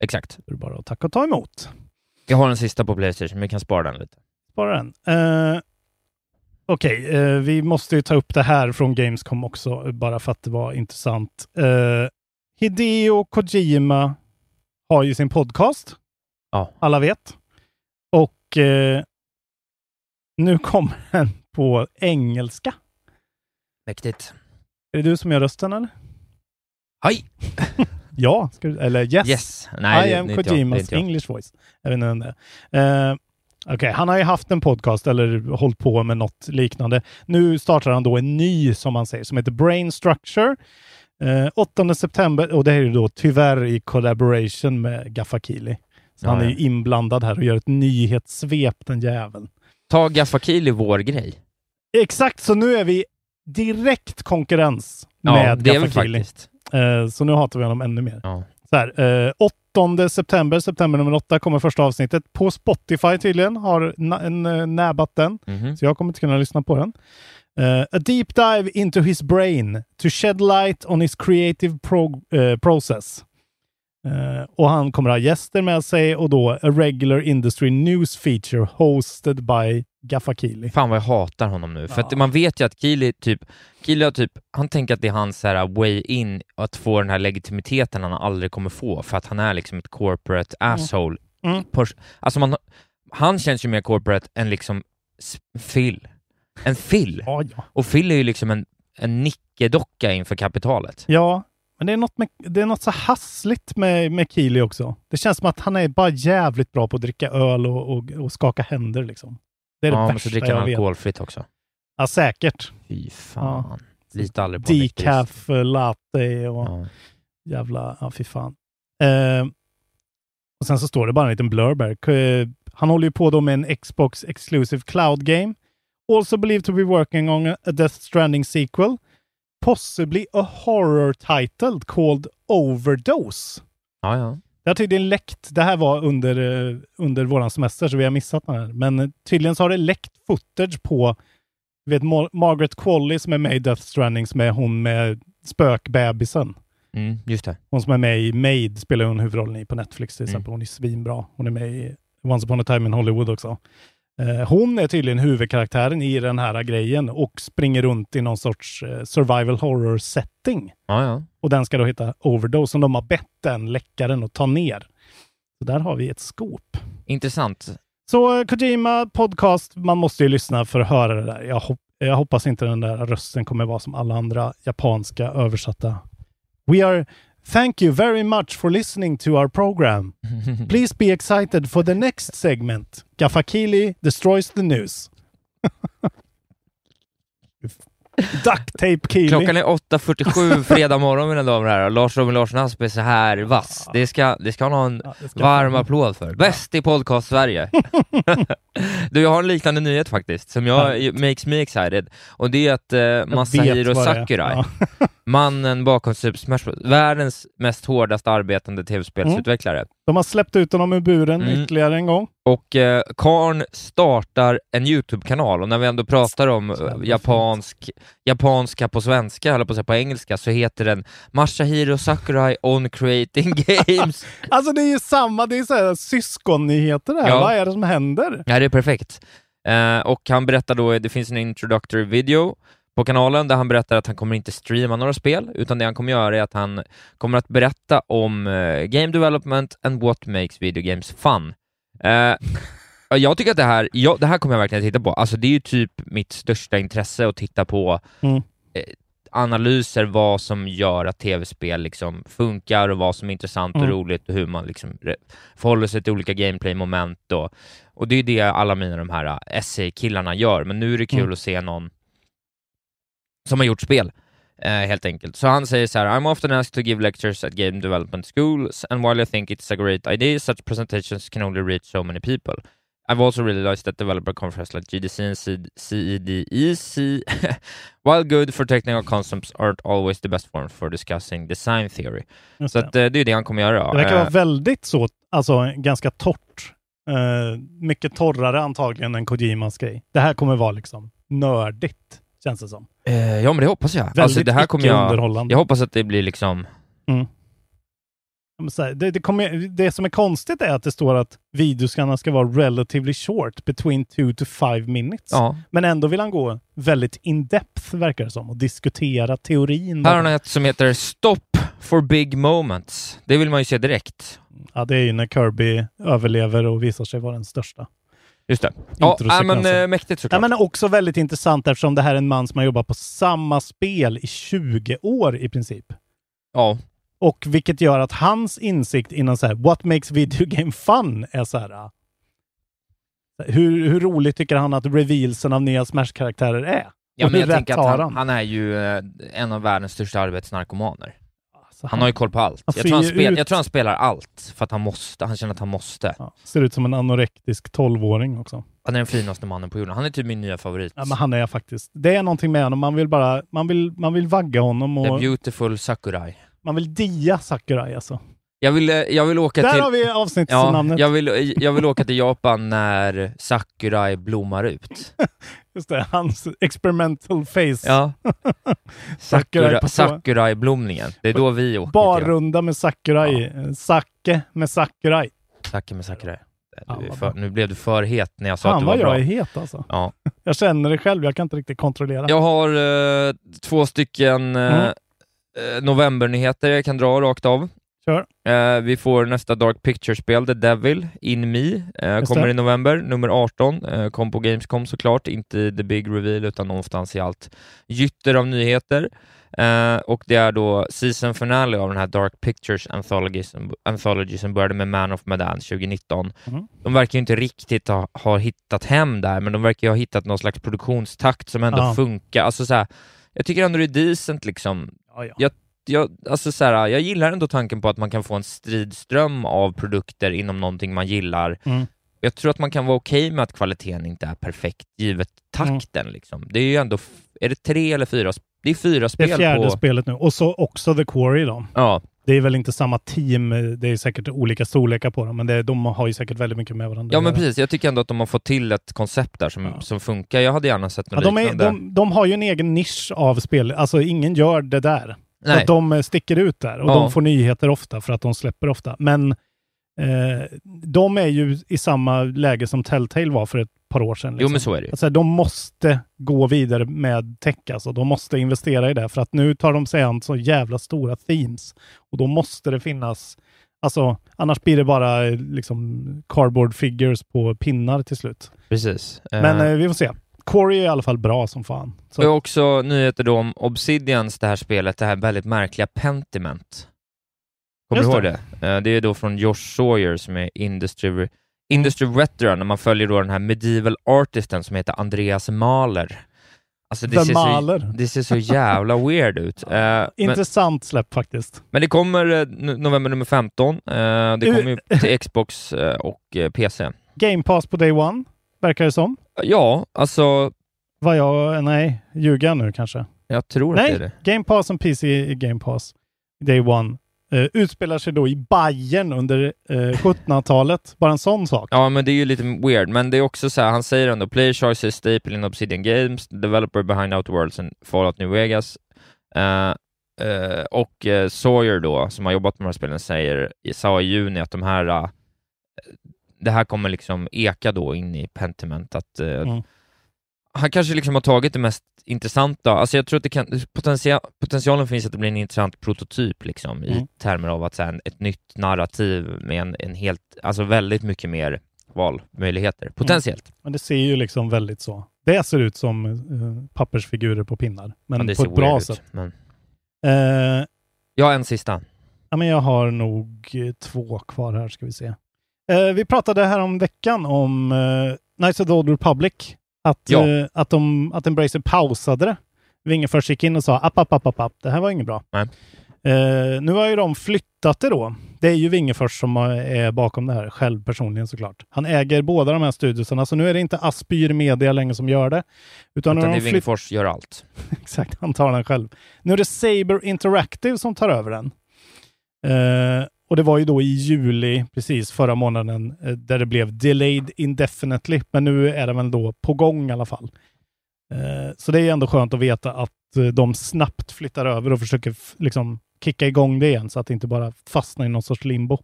Exakt. då är det bara att tacka och ta emot. Jag har en sista på Playstation, men vi kan spara den lite. Spara den. Eh, Okej, eh, vi måste ju ta upp det här från Gamescom också, eh, bara för att det var intressant. Eh, Hideo Kojima har ju sin podcast. Ja. Alla vet. Och eh, nu kommer den på engelska. Mäktigt. Är det du som gör rösten eller? Hej! ja, du, eller yes. Yes. Nej, I det- am Kojimas. English voice. Jag vet inte vem det är. Okej, han har ju haft en podcast eller hållit på med något liknande. Nu startar han då en ny, som man säger, som heter Brain Structure. Eh, 8 september, och det här är ju då tyvärr i collaboration med Gaffakili. Så Ja, han är ju inblandad här och gör ett nyhetssvep, den jäveln. Ta Gaffakili vår grej. Exakt, så nu är vi direkt konkurrens Ja, med det är väl Gaffa Kili. faktiskt. Eh, så nu hatar vi honom ännu mer. Ja. Så här, eh, 8 september, september nummer 8, kommer första avsnittet. På Spotify tydligen, har na- eh, näbat den. Mhm. Så jag kommer inte kunna lyssna på den. Eh, a deep dive into his brain to shed light on his creative pro- eh, process. Eh, och han kommer ha gäster med sig och då a regular industry news feature hosted by Gaffa Kili. Fan vad jag hatar honom nu, för att man vet ju att Kili typ, Kili har typ, han tänker att det är hans här way in att få den här legitimiteten han aldrig kommer få, för att han är liksom ett corporate asshole. Mm. Pers- Alltså man, han känns ju mer corporate än liksom Phil. En Phil. Ja, ja. Och Phil är ju liksom en, en nickedocka inför kapitalet. Ja, men det är något, med, det är något så hassligt med, med Keely också. Det känns som att han är bara jävligt bra på att dricka öl och, och, och skaka händer liksom. Det är det ja, men värsta så dricker han alkoholfritt också. Ja, säkert. Fy fan. Lita aldrig på Decaf latte och Ja. jävla, ja fy fan. Eh, och sen så står det bara en liten blurb här. Han håller ju på då med en Xbox exclusive cloud game. Also believed to be working on a Death Stranding sequel. Possibly a horror title called Overdose. Ja, ja. Det har tydligen läckt. Det här var under, eh, under våran semester så vi har missat den här. Men tydligen så har det läckt footage på vet, Mar- Margaret Qualley som är med i Death Stranding som är hon med spökbebisen. Mm, just det. Hon som är med i Maid spelar hon huvudrollen i på Netflix till Mm. exempel. Hon är svinbra. Hon är med i Once upon a time in Hollywood också. Eh, hon är tydligen huvudkaraktären i den här grejen och springer runt i någon sorts eh, survival horror setting. Ja, ja. Och den ska då hitta Overdose som de har bett den läckaren att ta ner. Så där har vi ett scoop. Intressant. Så eh, Kojima podcast, man måste ju lyssna för att höra det där. Jag, hop- jag hoppas inte den där rösten kommer vara som alla andra japanska översatta. We are Thank you very much for listening to our program. Please be excited for the next segment. Gafakili destroys the news. Duct tape. Klockan är 8.47 fredag morgon mina damer och herrar. Lars Robin Larsson Asp är så här vass. Det ska, det ska han ha en ska varm applåd för. Bäst i podcast Sverige. du, jag har en liknande nyhet faktiskt, som jag, makes me excited. Och det är att eh, Masahiro. Sakurai, Ja. Mannen bakom Super Smash Bros, världens mest hårdast arbetande tv-spelsutvecklare. De har släppt ut honom ur buren Mm. ytterligare en gång. Och eh, Karn startar en YouTube-kanal och när vi ändå pratar om eh, japansk, japanska på svenska, eller på säga på engelska, så heter den Masahiro Sakurai on creating games. Alltså det är ju samma, det är så här syskonnyheter det här. Ja. Vad är det som händer? Ja, det är perfekt. Eh, och han berättar då, det finns en introductory video på kanalen där han berättar att han kommer inte streama några spel, utan det han kommer göra är att han kommer att berätta om eh, game development and what makes video games fun. Eh, ja, jag tycker att det här, ja, det här kommer jag verkligen att titta på. Alltså det är ju typ mitt största intresse att titta på Mm. eh, analyser, vad som gör att tv-spel liksom funkar och vad som är intressant och Mm. roligt och hur man liksom förhåller sig till olika gameplay-moment och, och det är det alla mina de här essay-killarna gör, men nu är det kul Mm. att se någon som har gjort spel, eh, helt enkelt. Så han säger så här, I'm often asked to give lectures at game development schools and while I think it's a great idea, such presentations can only reach so many people. I've also realized that developer conferences like GDC and CEDEC, while good for technical concepts, aren't always the best forms for discussing design theory. Just Så det. att, eh, det är det han kommer göra. Det verkar Eh, vara väldigt så, alltså ganska torrt. Eh, mycket torrare antagligen än Kojimas grej. Det här kommer vara liksom nördigt, känns det som. Eh, ja men det hoppas jag. Väldigt Alltså, det här kommer jag, jag hoppas att det blir liksom... Mm. Det, det, kommer, det som är konstigt är att det står att videoskarna ska vara relatively short, between two to five minutes. Ja. Men ändå vill han gå väldigt in-depth, verkar det som, och diskutera teorin. Här har han ett som heter Stop for big moments. Det vill man ju se direkt. Ja, det är ju när Kirby överlever och visar sig vara den största. Just det. Ja, äh, men eh, mäktigt Ja, såklart. men också väldigt intressant eftersom det här är en man som har jobbat på samma spel i 20 år i princip. Ja. Och vilket gör att hans insikt inom så här, what makes video game fun är så här. äh, Hur, hur roligt tycker han att revealsen av nya Smash-karaktärer är? Ja, Och men hur jag tänker att han, han är ju eh, en av världens största arbetsnarkomaner. Han har ju koll på allt. Jag tror spel, ut- jag tror han spelar allt för att han måste, han känner att han måste. Ser ut som en anorektisk 12-åring också. Han är den finaste mannen på jorden. Han är typ min nya favorit. Ja, men han är faktiskt. Det är någonting med honom. Man vill bara, man vill, man vill vagga honom The och beautiful Sakurai. man vill dia Sakurai alltså. Jag vill, eh, jag vill åka Där till... har vi Ja, avsnittsnamnet. jag vill, jag vill åka till Japan när Sakurai blommar ut. Just det, hans experimental face. Ja. Sakurai Sakura, Sakurai-blomningen. Det är då vi åker Barrunda med Sakurai. Eh, Sake med Sakurai. Sake med Sakurai. Vad för, nu blev du för het när jag sa Fan att du var vad bra. jag är het alltså. Ja. Jag känner det själv, jag kan inte riktigt kontrollera. Jag har eh, två stycken eh, Mm. eh, novembernyheter jag kan dra rakt av. Kör. Eh, vi får nästa Dark Pictures-spel, The Devil, In Me, eh, kommer det. i november, nummer 18. Eh, kom på Gamescom såklart, inte i The Big Reveal utan någonstans i allt gytter av nyheter. Eh, och det är då season finale av den här Dark Pictures Anthology som, Anthology som började med Man of Medan 2019. Mm. De verkar ju inte riktigt ha, ha hittat hem där, men de verkar ju ha hittat någon slags produktionstakt som ändå Ja. funkar. Alltså så här, jag tycker ändå det är decent liksom. Ja, ja. Jag, jag, alltså så här, jag gillar ändå tanken på att man kan få en stridström av produkter inom någonting man gillar. Mm. Jag tror att man kan vara okej med att kvaliteten inte är perfekt givet takten. Liksom. Det är ju ändå, är det tre eller fyra? Det är fyra Det spel är fjärde på... spelet nu. Och så också The Quarry då. Ja, Det är väl inte samma team, det är säkert olika storlekar på dem, men det, de har ju säkert väldigt mycket med varandra ja men. Mm. precis. Jag tycker ändå att de har fått till ett koncept där som, som funkar. Jag hade gärna sett Ja, något de, är, liknande. de, de har ju en egen nisch av spel, alltså ingen gör det där. Nej. att de eh, sticker ut där och Ja. de får nyheter ofta för att de släpper ofta. Men eh, de är ju i samma läge som Telltale var för ett par år sedan. Jo liksom. men så är det. Alltså, de måste gå vidare med tech, alltså. De måste investera i det, för att nu tar de sig an så jävla stora themes. Och då måste det finnas, alltså annars blir det bara eh, liksom cardboard figures på pinnar till slut. Precis. Men Eh, eh, vi får se. Quarry är i alla fall bra som fan. Så, Och också nyheter då om Obsidians, det här spelet, det här väldigt märkliga Pentiment. Kommer du Just ihåg det. det? Eh, Det är då från Josh Sawyer som är Industry, industry Veteran, när man följer då den här medieval artisten som heter Andreas Mahler. Alltså det ser, så, det ser så jävla weird ut. Men, Intressant släpp faktiskt. men det kommer no- november nummer 15. Eh, Det Uh. kommer ju till Xbox och PC. Game Pass på Day One, verkar det som. Ja, alltså Vad jag, nej, ljuger jag nu kanske? jag tror att det är Nej, det. Game Pass och PC i Game Pass Day One eh, utspelar sig då i Bayern under eh, 1700-talet. Bara en sån sak. Ja, men det är ju lite weird, men det är också så här, han säger ändå Player choice is staple in Obsidian Games, developer behind Outer Worlds and Fallout New Vegas. Eh, eh, och eh, Sawyer då, som har jobbat med de här spelen, säger, sa i juni att de här eh, det här kommer liksom eka då in i Pentiment, att eh, Mm. han kanske liksom har tagit det mest intressanta, alltså jag tror att det kan, potentia, potentialen finns att det blir en intressant prototyp liksom, i Mm. termer av att så här, ett nytt narrativ med en, en helt, alltså väldigt mycket mer valmöjligheter, potentiellt. Men det ser ju liksom väldigt så. Det ser ut som eh, pappersfigurer på pinnar. Men Ja, det på ser ett bra ut, sätt. Men... Eh, Jag har en sista. ja, men jag har nog eh, två kvar här, ska vi se. Eh, vi pratade här om veckan om eh, Knights of the Old Republic. Att, Ja. eh, att, de, att Embracer pausade det. Wingefors gick in och sa app, app, app, app, app. det här var inget bra. Nej. Eh, nu har ju de flyttat det då. Det är ju Wingefors som är bakom det här, själv personligen såklart. Han äger båda de här studiosarna, så nu är det inte Aspyr Media längre som gör det. Utan, Utan det är de Wingfors gör allt. Exakt, han tar den själv. Nu är det Saber Interactive som tar över den. Eh, och det var ju då i juli, precis förra månaden, eh, där det blev delayed indefinitely. Men nu är det väl då på gång i alla fall. Eh, så det är ändå skönt att veta att eh, de snabbt flyttar över och försöker liksom kicka igång det igen så att det inte bara fastnar i någon sorts limbo.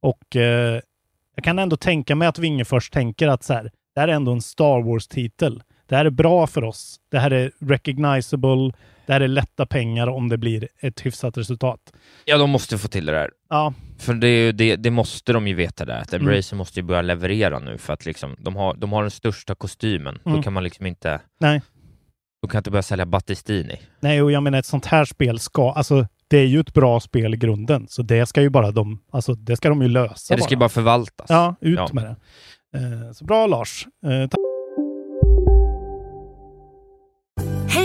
Och eh, jag kan ändå tänka mig att Wingefors tänker att så här, det här är ändå en Star Wars-titel. Det här är bra för oss. Det här är recognizable. Det här är lätta pengar om det blir ett hyfsat resultat. Ja, de måste få till det där. Ja, För det, det, det måste de ju veta där, att Mm. Embracer måste ju börja leverera nu för att liksom, de, har, de har den största kostymen. Mm. Då kan man liksom inte, nej. de kan inte börja sälja Battistini. Nej, och jag menar ett sånt här spel ska, alltså det är ju ett bra spel i grunden. Så det ska ju bara de, alltså det ska de ju lösa Ja, det ska ju bara förvaltas. Ja, ut Ja. med det. Eh, så bra Lars. Eh,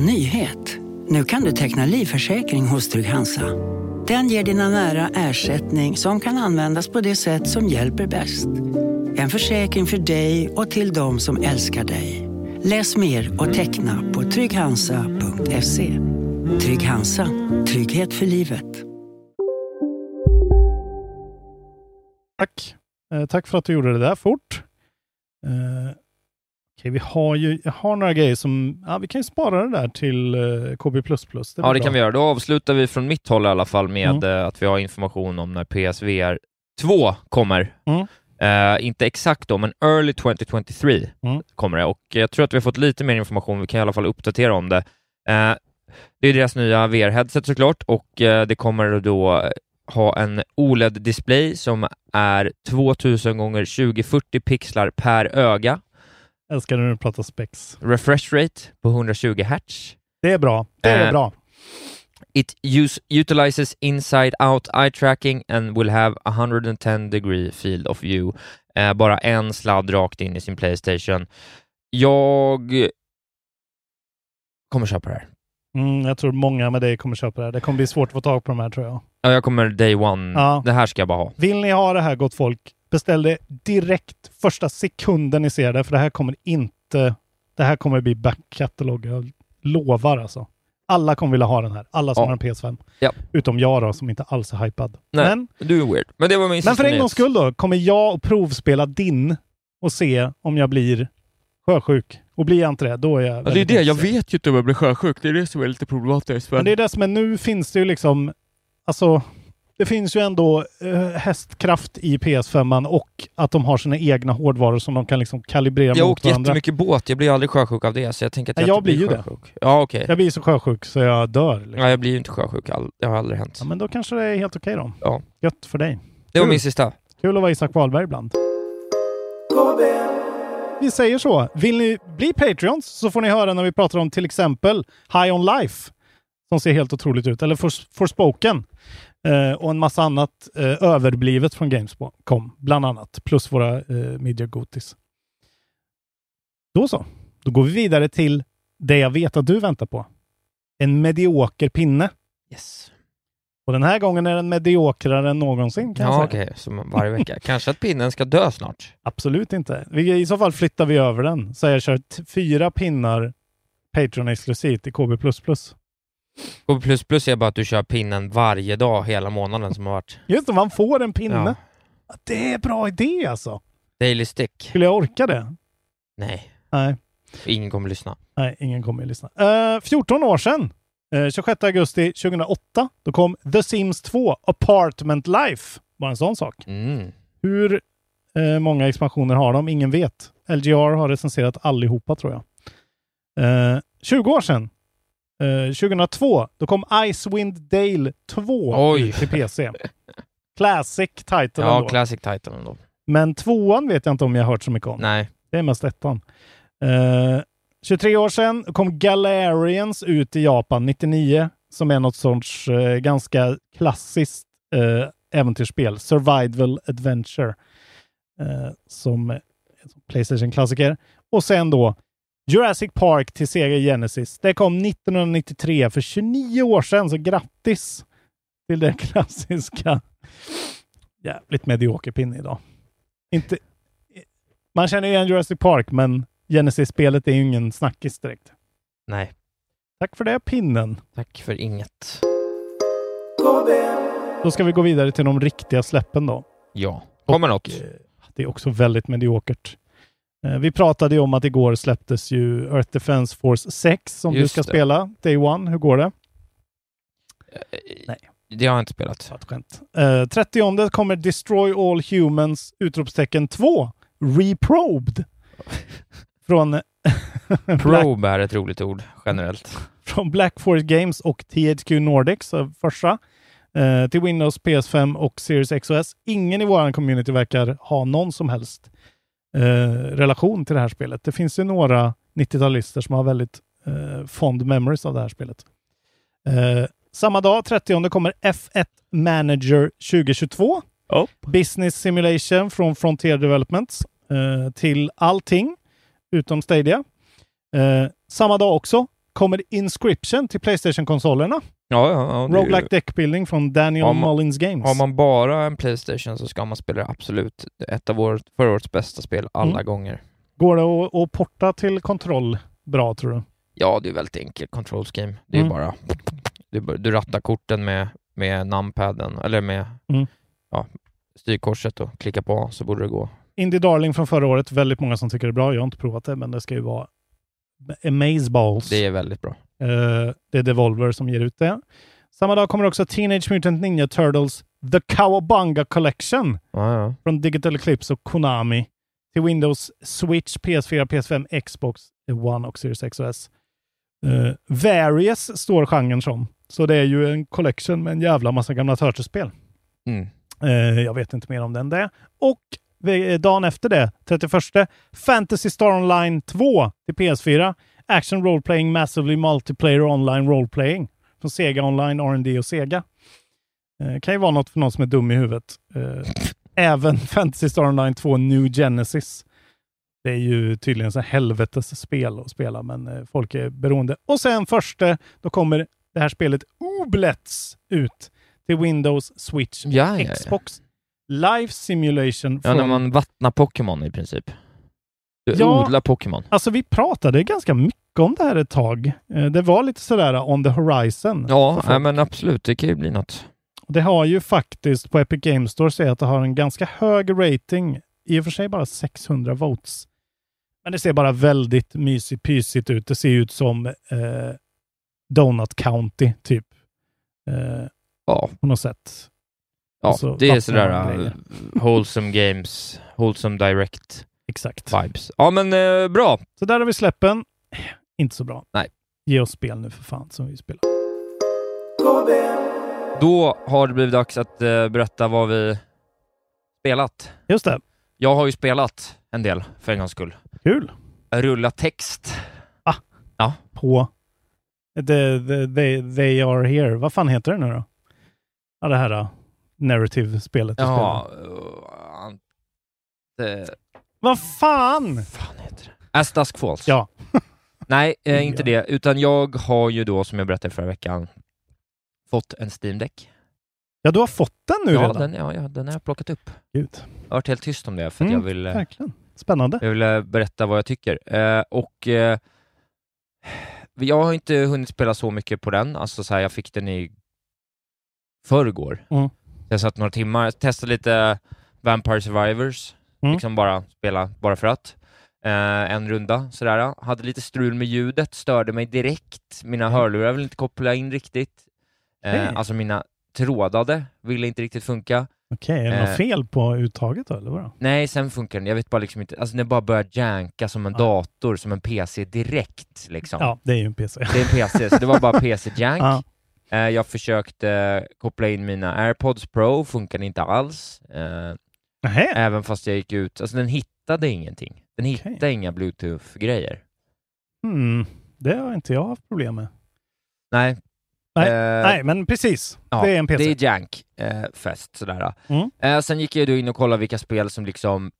En nyhet. Nu kan du teckna livförsäkring hos Trygg-Hansa. Den ger dina nära ersättning som kan användas på det sätt som hjälper bäst. En försäkring för dig och till de som älskar dig. Läs mer och teckna på trygghansa.se. Trygg Hansa. Trygghet för livet. Tack. Eh, tack för att du gjorde det där fort. Eh, okej, vi har ju jag har några grejer som, ja, vi kan ju spara det där till eh, KB++. Det Ja, det bra. kan vi göra. Då avslutar vi från mitt håll i alla fall med Mm. eh, att vi har information om när PSVR 2 kommer. Mm. Eh, inte exakt då, men early 2023 Mm. kommer det. Och jag tror att vi har fått lite mer information. Vi kan i alla fall uppdatera om det. Eh, det är deras nya VR-headset såklart och eh, det kommer då ha en OLED-display som är 2000 gånger 2040 pixlar per öga. Älskar när du pratar specs. Refresh rate på 120 Hz. Det är bra. Det är Eh, bra. It use, utilizes inside-out eye tracking and will have a 110 degree field of view. Eh, bara en sladd rakt in i sin Playstation. Jag kommer köpa det här. Mm, jag tror många med dig kommer köpa det här. Det kommer bli svårt att få tag på de här tror jag. Ja, jag kommer day one. Ja. Det här ska jag bara ha. Vill ni ha det här gott folk, beställ det direkt första sekunden ni ser det, för det här kommer inte... Det här kommer bli back catalog. Jag lovar alltså. Alla kommer vilja ha den här. Alla som Ja. har en PS5. Ja. Utom jag då, som inte alls är hypad. Nej, Men, du är weird. Men det var min men för en gångs skull då, kommer jag att provspela din och se om jag blir sjösjuk. Och blir jag inte det, då är jag Ja, det är det, jag vet ju inte om jag blir sjösjuk. Det är det som är lite problematiskt. Men det är det som är nu finns det ju liksom, alltså det finns ju ändå eh, hästkraft i PS5 och att de har sina egna hårdvaror som de kan liksom kalibrera Jag mot åkte varandra. jättemycket båt, jag blir aldrig sjösjuk av det, så jag tänker att jag, jag inte blir blir ju det. sjösjuk. Ja, okej. Jag blir så sjösjuk så jag dör. Liksom. Ja, jag blir ju inte sjösjuk. All... Det har aldrig hänt. Ja, men då kanske det är helt okej då. Ja. Gött för dig. Det var Kul. min sista. Kul att vara Isak Wahlberg ibland. Vi säger så. Vill ni bli Patreons så får ni höra när vi pratar om till exempel High On Life som ser helt otroligt ut, eller Fors- Forspoken eh, och en massa annat eh, överblivet från Gamescom, bland annat, plus våra eh, Media Gotis. Då så. Då går vi vidare till det jag vet att du väntar på. En medioker pinne. Yes. Och den här gången är den mediokrare än någonsin kan Ja, okej. Som varje vecka. Kanske att pinnen ska dö snart. Absolut inte. Vi, I så fall flyttar vi över den. Så jag kör fyra pinnar Patreon-exklusivt i KB++. Och plus plus är bara att du kör pinnen varje dag hela månaden som har varit. Just det, man får en pinne. Ja. Det är en bra idé alltså. Daily stick. Skulle jag orka det? Nej, Nej, ingen kommer lyssna. nej ingen kommer lyssna. Eh, 14 år sedan, eh, 26 augusti 2008, då kom The Sims 2 Apartment Life. Bara en sån sak. Mm. Hur eh, många expansioner har de? Ingen vet. LGR har recenserat allihopa tror jag. Eh, 20 år sedan, eh, 2002, då kom Icewind Dale 2 Oj. till PC. Classic title Ja, ändå. classic title ändå. Men tvåan vet jag inte om jag har hört så mycket om. Nej. Det är mest ettan. Eh, 23 år sedan kom Galarians ut i Japan 99 som är något sorts eh, ganska klassiskt eh, äventyrsspel. Survival Adventure. Eh, som är som Playstation-klassiker. Och sen då Jurassic Park till Sega Genesis. Det kom 1993 för 29 år sedan, så grattis till den klassiska jävligt medioker pinne idag. Inte, man känner igen Jurassic Park, men Genesis-spelet är ju ingen snackis direkt. Nej. Tack för det, pinnen. Tack för inget. Då ska vi gå vidare till de riktiga släppen då. Ja. Kommer något? Eh, Det är också väldigt mediokert. Eh, Vi pratade ju om att igår släpptes ju Earth Defense Force 6 som du Just ska det. spela. Day One, hur går det? Nej. Det har jag inte spelat. Ett skämt. Eh, 30 kommer Destroy All Humans! Utropstecken 2. Reprobed. Från, Probe är ett roligt ord generellt. från Black Forest Games och THQ Nordic, så första. eh, till Windows, PS5 och Series X och S. Ingen i vår community verkar ha någon som helst eh, relation till det här spelet. Det finns ju några 90-talister som har väldigt eh, fond memories av det här spelet. Eh, samma dag, 30 kommer F1 Manager 2022. Oh. Business Simulation från Frontier Developments eh, till allting utom Stadia. Eh, samma dag också kommer Inscription till Playstation-konsolerna. Ja, ja, ja, Roguelike Deckbuilding från Daniel man- Mullins Games. Har man bara en Playstation så ska man spela absolut ett av vår, förra årets bästa spel alla Mm. gånger. Går det att, att porta till kontroll bra, tror du? Ja, det är väldigt enkelt control scheme. Det är Mm. bara... Bara du rattar korten med, med numpaden, eller med Mm. ja, styrkorset och klickar på så borde det gå. Indie Darling från förra året. Väldigt många som tycker det är bra. Jag har inte provat det, men det ska ju vara Amazeballs. Det är väldigt bra. Eh, det är Devolver som ger ut det. Samma dag kommer också Teenage Mutant Ninja Turtles The Cowabunga Collection Ja, ja. från Digital Eclipse och Konami till Windows, Switch, PS4, PS5, Xbox One och Series X och S. Uh, Various står genren som. Så det är ju en collection med en jävla massa gamla Turtles-spel. Mm. Eh, jag vet inte mer om den det. Och dagen efter det, 31, Fantasy Star Online 2 till PS4. Action Role Playing Massively Multiplayer Online Role Playing från Sega Online, R&D och Sega. Eh, kan ju vara något för någon som är dum i huvudet. Eh, även Fantasy Star Online 2 New Genesis. Det är ju tydligen så helvetes spel att spela, men eh, folk är beroende. Och sen första, då kommer det här spelet Oblets ut till Windows, Switch och Ja, ja, ja. Xbox. Live Simulation Ja, när från... man vattnar Pokémon i princip. Du Ja. odlar Pokémon. Alltså vi pratade ganska mycket om det här ett tag. Eh, Det var lite sådär on the horizon. Ja, nej, men absolut, det kan ju bli något. Det har ju faktiskt på Epic Games Store säger att det har en ganska hög rating. I och för sig bara 600 votes. Men det ser bara väldigt mysigt, pysigt ut. Det ser ut som eh, Donut County, typ. Eh, Ja. På något sätt. Ja, så det är sådär uh, wholesome games, wholesome direct Exakt. vibes. Ja, men eh, bra. Så där har vi släppen. Inte så bra. Nej. Ge oss spel nu för fan som vi spelar. Då har det blivit dags att eh, berätta vad vi spelat. Just det. Jag har ju spelat en del för en gångs skull. Kul. Rulla text. Ah. Ja. På the, the, they, they are here. Vad fan heter det nu då? Ja, det här uh, narrative-spelet Ja, uh, ant- Vad fan! fan heter det? As Dusk Falls. Ja. Nej, eh, inte det. Utan jag har ju då, som jag berättade förra veckan, fått en Steam Deck. Ja, du har fått den nu ja, redan? Den, ja, ja, den har jag plockat upp. Gud. Jag har varit helt tyst om det för att Mm, jag vill... eh, Verkligen. Spännande. Jag vill eh, berätta vad jag tycker. Eh, och eh, jag har inte hunnit spela så mycket på den. Alltså så här, jag fick den i förrgår. Mm. Jag satt några timmar, testade lite Vampire Survivors, Mm. liksom bara spela bara för att. Eh, en runda sådär. Hade lite strul med ljudet, störde mig direkt. Mina hörlurar vill inte koppla in riktigt. Eh, Hej. Alltså mina trådade ville inte riktigt funka. Okej, är det Eh, något fel på uttaget då, eller vadå? Nej, sen funkar den. Jag vet bara liksom inte, alltså den bara börjar janka som en dator, som en PC direkt liksom. Ja, det är ju en PC. Det är en PC, så det var bara PC-jank. Ja. Eh, jag försökte koppla in mina AirPods Pro, funkade inte alls. Eh, även fast jag gick ut, alltså den hittade ingenting. Den hittade inga bluetooth-grejer. Hmm, det har inte jag haft problem med. Nej. Nej, Eh, nej men precis. Ja, det är en PC. Det är jank eh, fest sådär. Mm. Eh, sen gick jag då in och kollade vilka spel som liksom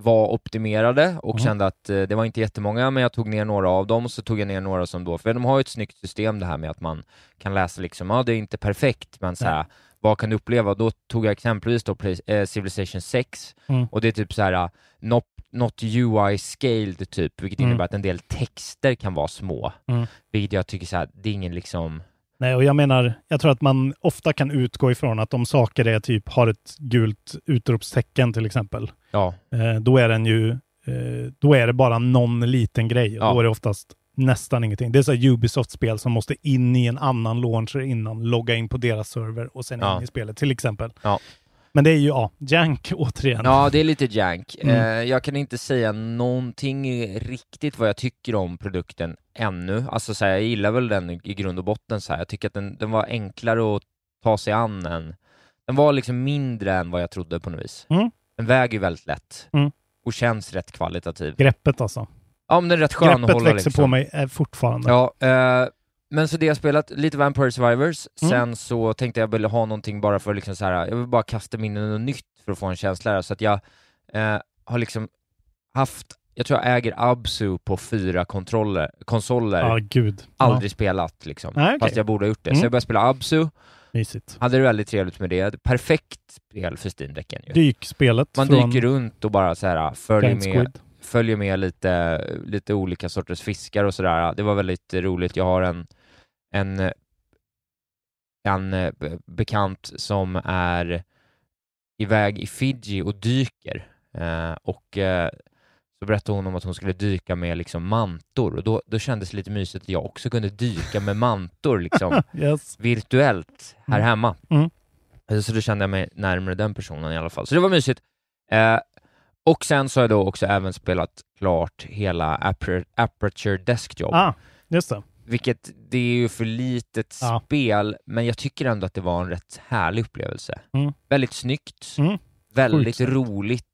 var optimerade och Mm. kände att eh, det var inte jättemånga, men jag tog ner några av dem och så tog jag ner några som då, för de har ju ett snyggt system det här med att man kan läsa liksom, ja det är inte perfekt, men så här, vad kan du uppleva? Då tog jag exempelvis då eh, Civilization 6 Mm. och det är typ så här uh, not, not UI scaled typ, vilket Mm. innebär att en del texter kan vara små, Mm. vilket jag tycker så här, det är ingen liksom Nej, och jag menar, jag tror att man ofta kan utgå ifrån att om saker är typ har ett gult utropstecken till exempel, Ja. eh, då är den ju, eh, då är det bara någon liten grej Ja. då är det oftast nästan ingenting. Det är så Ubisoft-spel som måste in i en annan launcher innan, logga in på deras server och sen Ja. in i spelet till exempel. Ja. Men det är ju, ja, jank återigen. Ja, det är lite jank. Mm. Eh, jag kan inte säga någonting riktigt vad jag tycker om produkten ännu. Alltså så här, jag gillar väl den i grund och botten så här. Jag tycker att den, den var enklare att ta sig an en... Den var liksom mindre än vad jag trodde på något vis. Mm. Den väger väldigt lätt Mm. och känns rätt kvalitativ. Greppet alltså. Ja, men den är rätt skön att Greppet hålla växer liksom. på mig eh, fortfarande. Ja, eh, men så det jag spelat, lite Vampire Survivors, Mm. sen så tänkte jag ville ha någonting bara för liksom så här. jag vill bara kasta mig in i något nytt för att få en känsla där, så att jag eh, har liksom haft, jag tror jag äger Absu på fyra kontroller, konsoler, Ja, gud. aldrig Ja. spelat liksom, Nej, okej. fast jag borde ha gjort det. Mm. Så jag började spela Absu, Mysigt. hade det väldigt trevligt med det, perfekt spel för Steam-däcken ju. Dykspelet Man från dyker runt och bara så här följer Giant med, följer med lite, lite olika sorters fiskar och sådär. Det var väldigt roligt. Jag har en, en, en eh, be- bekant som är iväg i Fiji och dyker. Eh, och eh, så berättade hon om att hon skulle dyka med liksom mantor och då, då kändes det lite mysigt att jag också kunde dyka med mantor liksom Yes. virtuellt här Mm. hemma. Mm. Eh, Så då kände jag mig närmare den personen i alla fall. Så det var mysigt. Eh, och sen så har jag då också även spelat klart hela Aper- Aperture Desk Job. Ah, just det. Vilket, det är ju för litet Ja. spel, men jag tycker ändå att det var en rätt härlig upplevelse. Mm. Väldigt snyggt, Mm. väldigt Sjukt roligt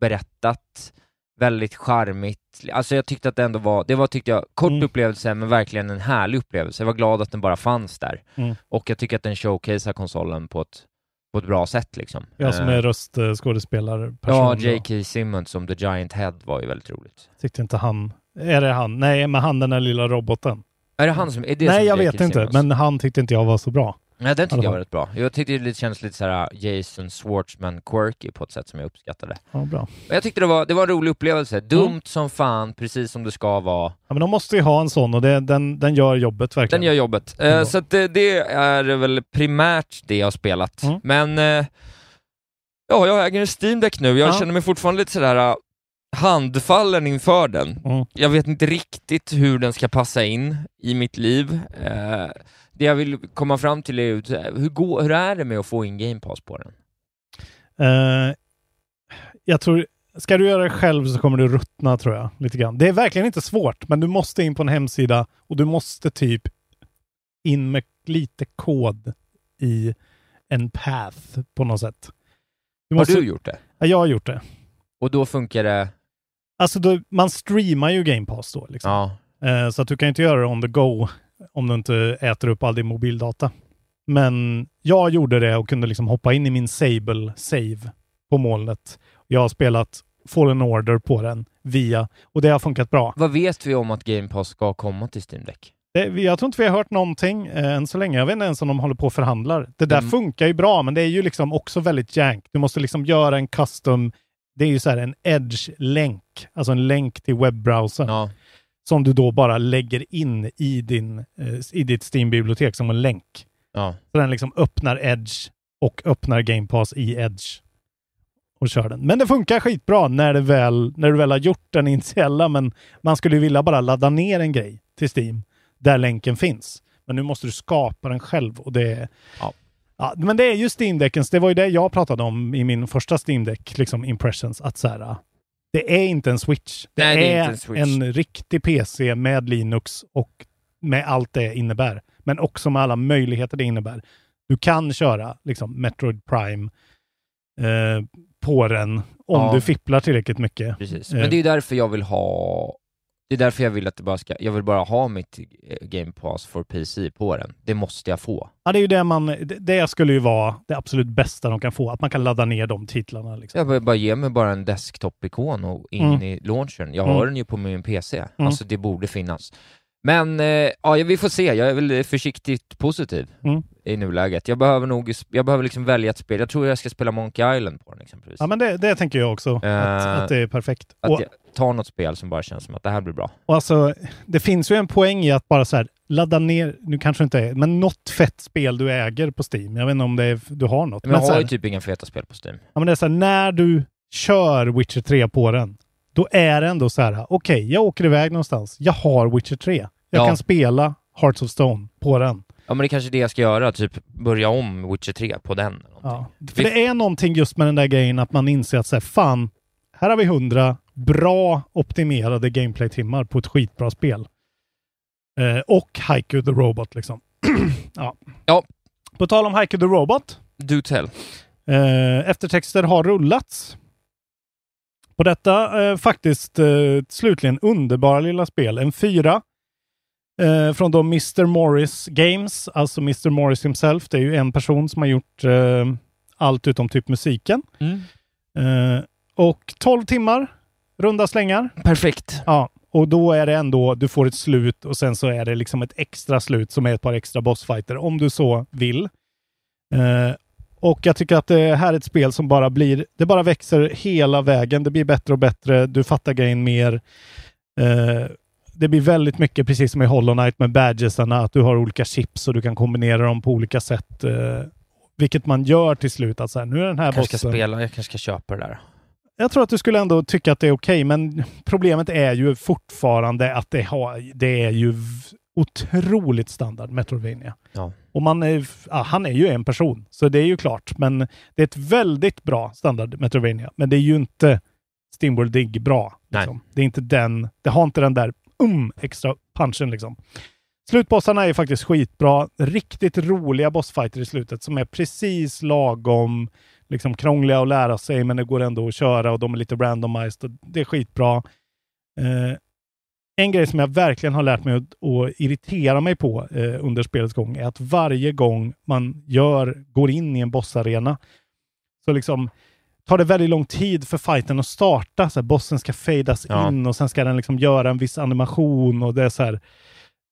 berättat, väldigt charmigt. Alltså jag tyckte att det ändå var, det var tyckte jag, kort Mm. upplevelse men verkligen en härlig upplevelse. Jag var glad att den bara fanns där. Mm. Och jag tycker att den showcasear konsolen på ett, på ett bra sätt liksom. Jag som Eh, är röstskådespelarperson. Ja, då. J.K. Simmons som The Giant Head var ju väldigt roligt. Tyckte inte han... Är det han? Nej, men han den där lilla roboten. Är det han som, är det Nej, som jag vet inte. Simmons? Men han tyckte inte jag var så bra. Nej, den tyckte jag var rätt bra. Jag tyckte det kändes lite såhär Jason Schwartzman quirky på ett sätt som jag uppskattade. Ja, bra. Och jag tyckte det var, det var en rolig upplevelse. Dumt som fan, precis som det ska vara. Ja, men de måste ju ha en sån och det, den, den gör jobbet verkligen. Den gör jobbet. Eh, Ja. så det, det är väl primärt det jag har spelat. Mm. Men eh, ja, jag äger en Steam Deck nu. Jag Ja. känner mig fortfarande lite sådär eh, handfallen inför den. Mm. Jag vet inte riktigt hur den ska passa in i mitt liv. Eh, det jag vill komma fram till är hur, går, hur är det med att få in Game Pass på den? Eh, jag tror, ska du göra det själv så kommer du ruttna tror jag. Lite grann. Det är verkligen inte svårt, men du måste in på en hemsida och du måste typ in med lite kod i en path på något sätt. Du måste, Har du gjort det? Ja, jag har gjort det. Och då funkar det? Alltså, då, man streamar ju Game Pass då. Liksom. Ja. Eh, så att du kan inte göra det on the go om du inte äter upp all din mobildata. Men jag gjorde det och kunde liksom hoppa in i min Sable save på molnet. Jag har spelat Fallen Order på den via, och det har funkat bra. Vad vet vi om att Game Pass ska komma till Steam Deck? Det, jag tror inte vi har hört någonting eh, än så länge. Jag vet inte ens om de håller på och förhandlar. Det där Mm. funkar ju bra, men det är ju liksom också väldigt jank. Du måste liksom göra en custom, det är ju så här en edge-länk, alltså en länk till webbrowsern. Ja. Som du då bara lägger in i, din, eh, i ditt Steam-bibliotek som en länk. Ja. Så den liksom öppnar Edge och öppnar Game Pass i Edge. Och kör den. Men det funkar skitbra när, det väl, när du väl har gjort den initiella, men man skulle ju vilja bara ladda ner en grej till Steam där länken finns. Men nu måste du skapa den själv och det. Ja. Ja, men det är ju Steam-däckens, det var ju det jag pratade om i min första Steam-däck, liksom impressions, att så här, det är inte en Switch. Det, Nej, det är är, inte en Switch. en riktig PC med Linux och med allt det innebär. Men också med alla möjligheter det innebär. Du kan köra liksom Metroid Prime eh, på den om Ja. du fipplar tillräckligt mycket. Precis. Eh, Men det är ju därför jag vill ha det är därför jag vill att det bara ska, jag vill bara ha mitt eh, Game Pass for PC på den. Det måste jag få. Ja, det är ju det man, det, skulle ju vara det absolut bästa de kan få, att man kan ladda ner de titlarna. Liksom. Jag bara, bara ge mig bara en desktop-ikon och in Mm. i launchern. Jag Mm. har den ju på min PC. Mm. Alltså det borde finnas. Men eh, ja, vi får se. Jag är väl försiktigt positiv Mm. i nuläget. Jag behöver nog, jag behöver liksom välja ett spel. Jag tror jag ska spela Monkey Island på den exempelvis. Ja, men det, det tänker jag också, att, Eh, att det är perfekt. Att Och, jag tar något spel som bara känns som att det här blir bra. och alltså, det finns ju en poäng i att bara så här, ladda ner, nu kanske inte är, men något fett spel du äger på Steam. Jag vet inte om det är, du har något. Men jag så har här, ju typ inga feta spel på Steam. Ja, men det är så här, när du kör Witcher 3 på den, då är det ändå så här, okej, jag åker iväg någonstans. Jag har Witcher 3. Jag Ja. kan spela Hearts of Stone på den. Ja men det är kanske det jag ska göra, typ börja om Witcher 3 på den. Ja. För det är någonting just med den där grejen att man inser att så här, fan, här har vi hundra bra optimerade gameplay-timmar på ett skitbra spel. Eh, och Haiku the Robot liksom. ja. Ja, På tal om Haiku the Robot. Do tell. Eh, eftertexter har rullats. På detta eh, faktiskt eh, slutligen underbara lilla spel. En fyra eh, från då Mr. Morris Games, alltså Mr. Morris himself. Det är ju en person som har gjort eh, allt utom typ musiken. Mm. Eh, och 12 timmar, runda slängar. Perfekt. Ja, och då är det ändå, du får ett slut och sen så är det liksom ett extra slut som är ett par extra bossfighter om du så vill. Eh, och jag tycker att det här är ett spel som bara blir, det bara växer hela vägen. Det blir bättre och bättre. Du fattar grejen mer. Eh, det blir väldigt mycket, precis som i Hollow Knight med badgesarna, att du har olika chips och du kan kombinera dem på olika sätt. Eh, vilket man gör till slut. Att så här, nu är den här Jag kanske bossen... ska spela, jag kanske ska köpa det där. Jag tror att du skulle ändå tycka att det är okej, men problemet är ju fortfarande att det, har, det är ju otroligt standard Metroidvania. Ja. Och man är, ja, han är ju en person, så det är ju klart. Men det är ett väldigt bra standard Metroidvania. Men det är ju inte Steamworld Dig bra. Liksom. Det är inte den, det har inte den där um, extra punchen liksom. Slutbossarna är faktiskt skitbra. Riktigt roliga bossfighter i slutet som är precis lagom liksom krångliga att lära sig, men det går ändå att köra och de är lite randomized. Och det är skitbra. Eh, en grej som jag verkligen har lärt mig att, att irritera mig på eh, under spelets gång är att varje gång man gör, går in i en bossarena så liksom tar det väldigt lång tid för fighten att starta. Så här, bossen ska fadas Ja. in och sen ska den liksom göra en viss animation och det är så här.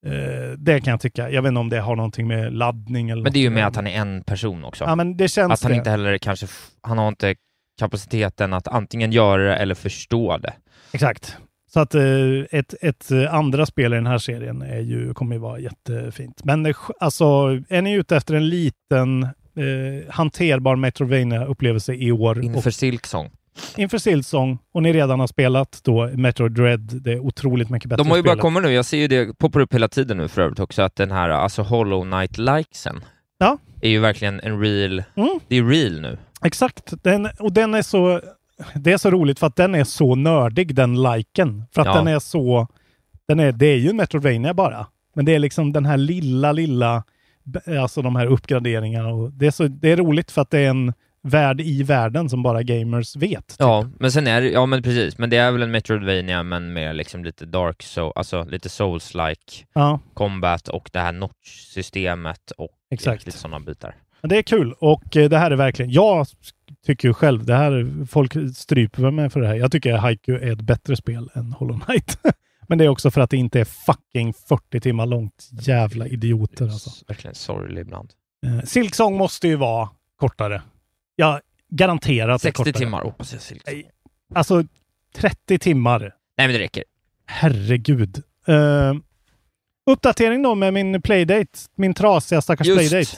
Eh, det kan jag tycka. Jag vet inte om det har någonting med laddning eller Men det är ju med att han är en person också. Ja, men det känns att han det. inte heller kanske, han har inte kapaciteten att antingen göra det eller förstå det. Exakt. Så att eh, ett, ett eh, andra spel i den här serien är ju, kommer ju vara jättefint. Men eh, alltså, är ni ute efter en liten eh, hanterbar Metroidvania-upplevelse i år? Inför och, Silksong. inför Silksong och ni redan har spelat då Metroid Dread, det är otroligt mycket bättre De har ju spelet. komma nu, jag ser ju det poppar upp hela tiden nu för övrigt också, att den här alltså Hollow Knight-likesen Ja. är ju verkligen en real, Mm. det är real nu. Exakt. Den, och den är så... Det är så roligt för att den är så nördig, den liken. För att Ja. den är så... Den är, det är ju en Metroidvania bara. Men det är liksom den här lilla, lilla... Alltså de här uppgraderingarna. Och det, är så, det är roligt för att det är en värld i världen som bara gamers vet. Ja, men sen är det, ja men precis, men det är väl en Metroidvania men med liksom lite dark, so, alltså lite souls-like Ja. combat och det här notch-systemet och Exakt. lite sådana bitar. Men det är kul och eh, det här är verkligen... Jag tycker ju själv, det här... Folk stryper mig för det här. Jag tycker Haiku är ett bättre spel än Hollow Knight. Men det är också för att det inte är fucking 40 timmar långt. Jävla idioter alltså. Verkligen sorglig ibland. Eh, Silksong måste ju vara kortare. Jag garanterar att det är 60 kortare. timmar hoppas jag Silksong. Alltså 30 timmar. Nej men det räcker. Herregud. Uh, uppdatering då med min playdate. Min trasiga stackars Just. playdate.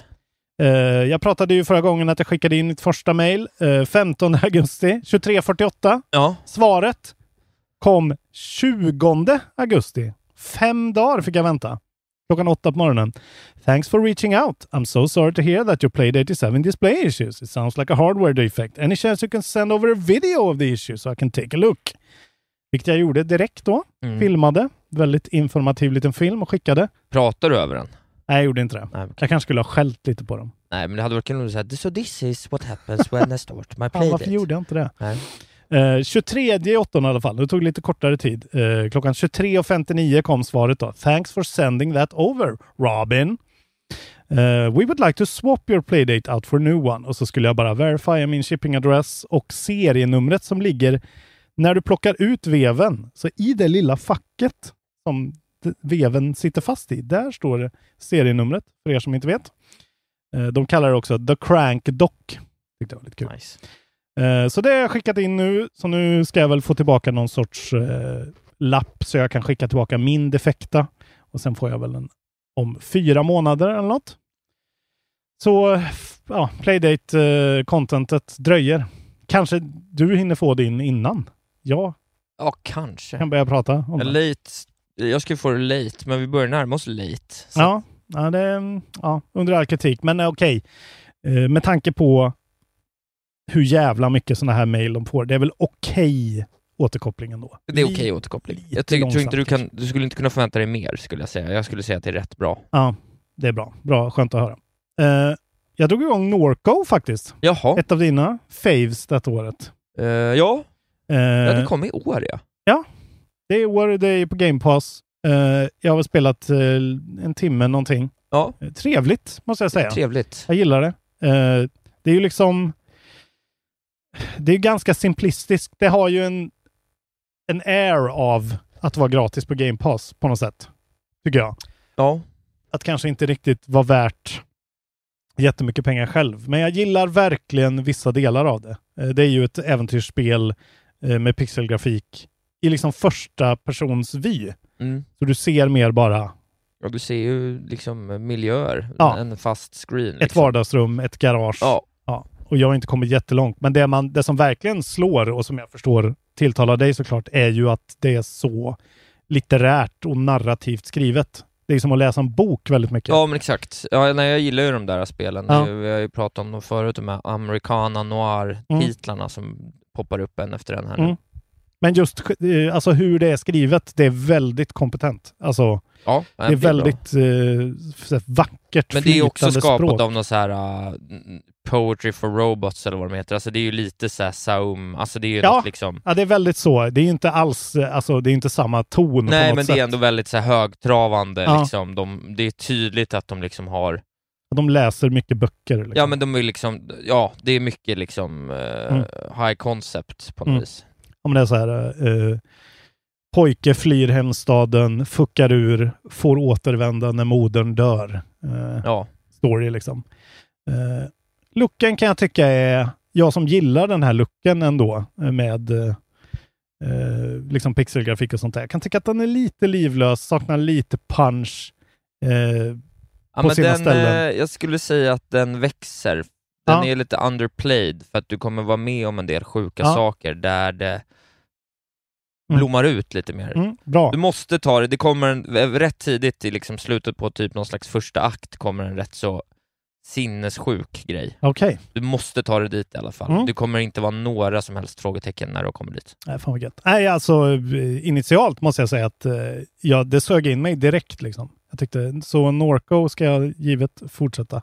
Eh, jag pratade ju förra gången att jag skickade in mitt första mail eh, 15 augusti 23.48. Ja. Svaret kom 20 augusti. Fem dagar fick jag vänta. Klockan åtta på morgonen. Thanks for reaching out. I'm so sorry to hear that your playdate is having display issues. It sounds like a hardware defect. Any chance you can send over a video of the issue so I can take a look? Vilket jag gjorde direkt då. Mm. Filmade. Väldigt informativ liten film och skickade. Pratar du över den? Nej, jag gjorde inte det. Nej, Jag kanske skulle ha skällt lite på dem. Nej men det hade varit kul att säga so this is what happens when I start my playdate. varför gjorde jag inte det? Nej. Eh, 23 i i alla fall. Det tog lite kortare tid. Eh, klockan 23.59 kom svaret då. Thanks for sending that over, Robin. Uh, we would like to swap your playdate out for a new one. Och så skulle jag bara verifiera min shipping address och serienumret som ligger när du plockar ut veven. Så i det lilla facket som veven sitter fast i, där står det serienumret för er som inte vet. Uh, de kallar det också The Crank Dock. Tyckte var lite kul. Nice. Eh, Så det har jag skickat in nu, så nu ska jag väl få tillbaka någon sorts eh, lapp så jag kan skicka tillbaka min defekta. Och sen får jag väl en om fyra månader eller något. Så eh, ja, Playdate-contentet dröjer. Kanske du hinner få din innan. Jag Ja, kanske. kan börja prata om Ja, det. Late, jag skulle få det late, men vi börjar närma oss late. Så Ja, ja, det ja, under all kritik. Men eh, okej, Eh, med tanke på hur jävla mycket sådana här mejl de får. Det är väl okej återkoppling ändå. Det är okej återkoppling. Jag ty- tror inte du kan, du skulle inte kunna förvänta dig mer skulle jag säga. Jag skulle säga att det är rätt bra. Ja, det är bra. Bra, skönt att höra. Eh, jag drog igång Norco faktiskt. Jaha. Ett av dina faves detta året. Uh, ja. Uh, ja, det kom i år ja. Ja, det är i år. Det är på Game Pass. Uh, jag har spelat en timme någonting. Ja. Trevligt, måste jag säga. Trevligt. Jag gillar det. det är ju liksom... Det är ganska simplistiskt. Det har ju en, en air av att vara gratis på Game Pass på något sätt. Tycker jag. Ja. Att kanske inte riktigt vara värt jättemycket pengar själv. Men jag gillar verkligen vissa delar av det. Det är ju ett äventyrsspel med pixelgrafik i liksom första persons vy. Mm. Så du ser mer bara... Ja, du ser ju liksom miljöer. Ja. En fast screen. Liksom. Ett vardagsrum, ett garage. Ja. Och jag har inte kommit jättelångt. Men det, man, det som verkligen slår och som jag förstår tilltalar dig såklart är ju att det är så litterärt och narrativt skrivet. Det är som att läsa en bok väldigt mycket. Ja, men exakt. Ja, nej, jag gillar ju de där spelen. Ja. Vi har ju pratat om dem förut, de här americana noir-titlarna mm. som poppar upp en efter en här nu. Mm. Men just eh, alltså hur det är skrivet, det är väldigt kompetent. Alltså, ja, det är väldigt eh, vackert, Men det är också skapat språk. av något så här uh, Poetry for Robots eller vad de heter. Alltså det är ju lite så här Saum, alltså det är ju ja, något liksom... Ja, det är väldigt så. Det är inte alls, alltså det är inte samma ton Nej, på något men sätt. det är ändå väldigt så här högtravande Ja. liksom. De, det är tydligt att de liksom har... De läser mycket böcker. Liksom. Ja, men de är liksom, ja, det är mycket liksom uh, Mm. high concept på något Mm. vis. Om det är så här, eh, pojke flyr hemstaden, fuckar ur, får återvända när modern dör. Eh, ja. Story liksom. Eh, looken kan jag tycka är, jag som gillar den här looken ändå eh, med eh, eh, liksom pixelgrafik och sånt där. Jag kan tycka att den är lite livlös, saknar lite punch eh, Ja, på men sina den, ställen. eh, jag skulle säga att den växer. Den Ja. är lite underplayed för att du kommer vara med om en del sjuka Ja. saker där det. Blommar ut lite mer. Mm, bra. Du måste ta det, det kommer en, eh, rätt tidigt i liksom slutet på typ någon slags första akt kommer en rätt så sinnessjuk grej. Okej. Du måste ta det dit i alla fall. Mm. Det kommer inte vara några som helst frågetecken när du kommer dit. Nej, fan vad gött. Nej, alltså eh, initialt måste jag säga att eh, ja, det sög in mig direkt liksom. Jag tyckte, så Norco ska jag givet fortsätta.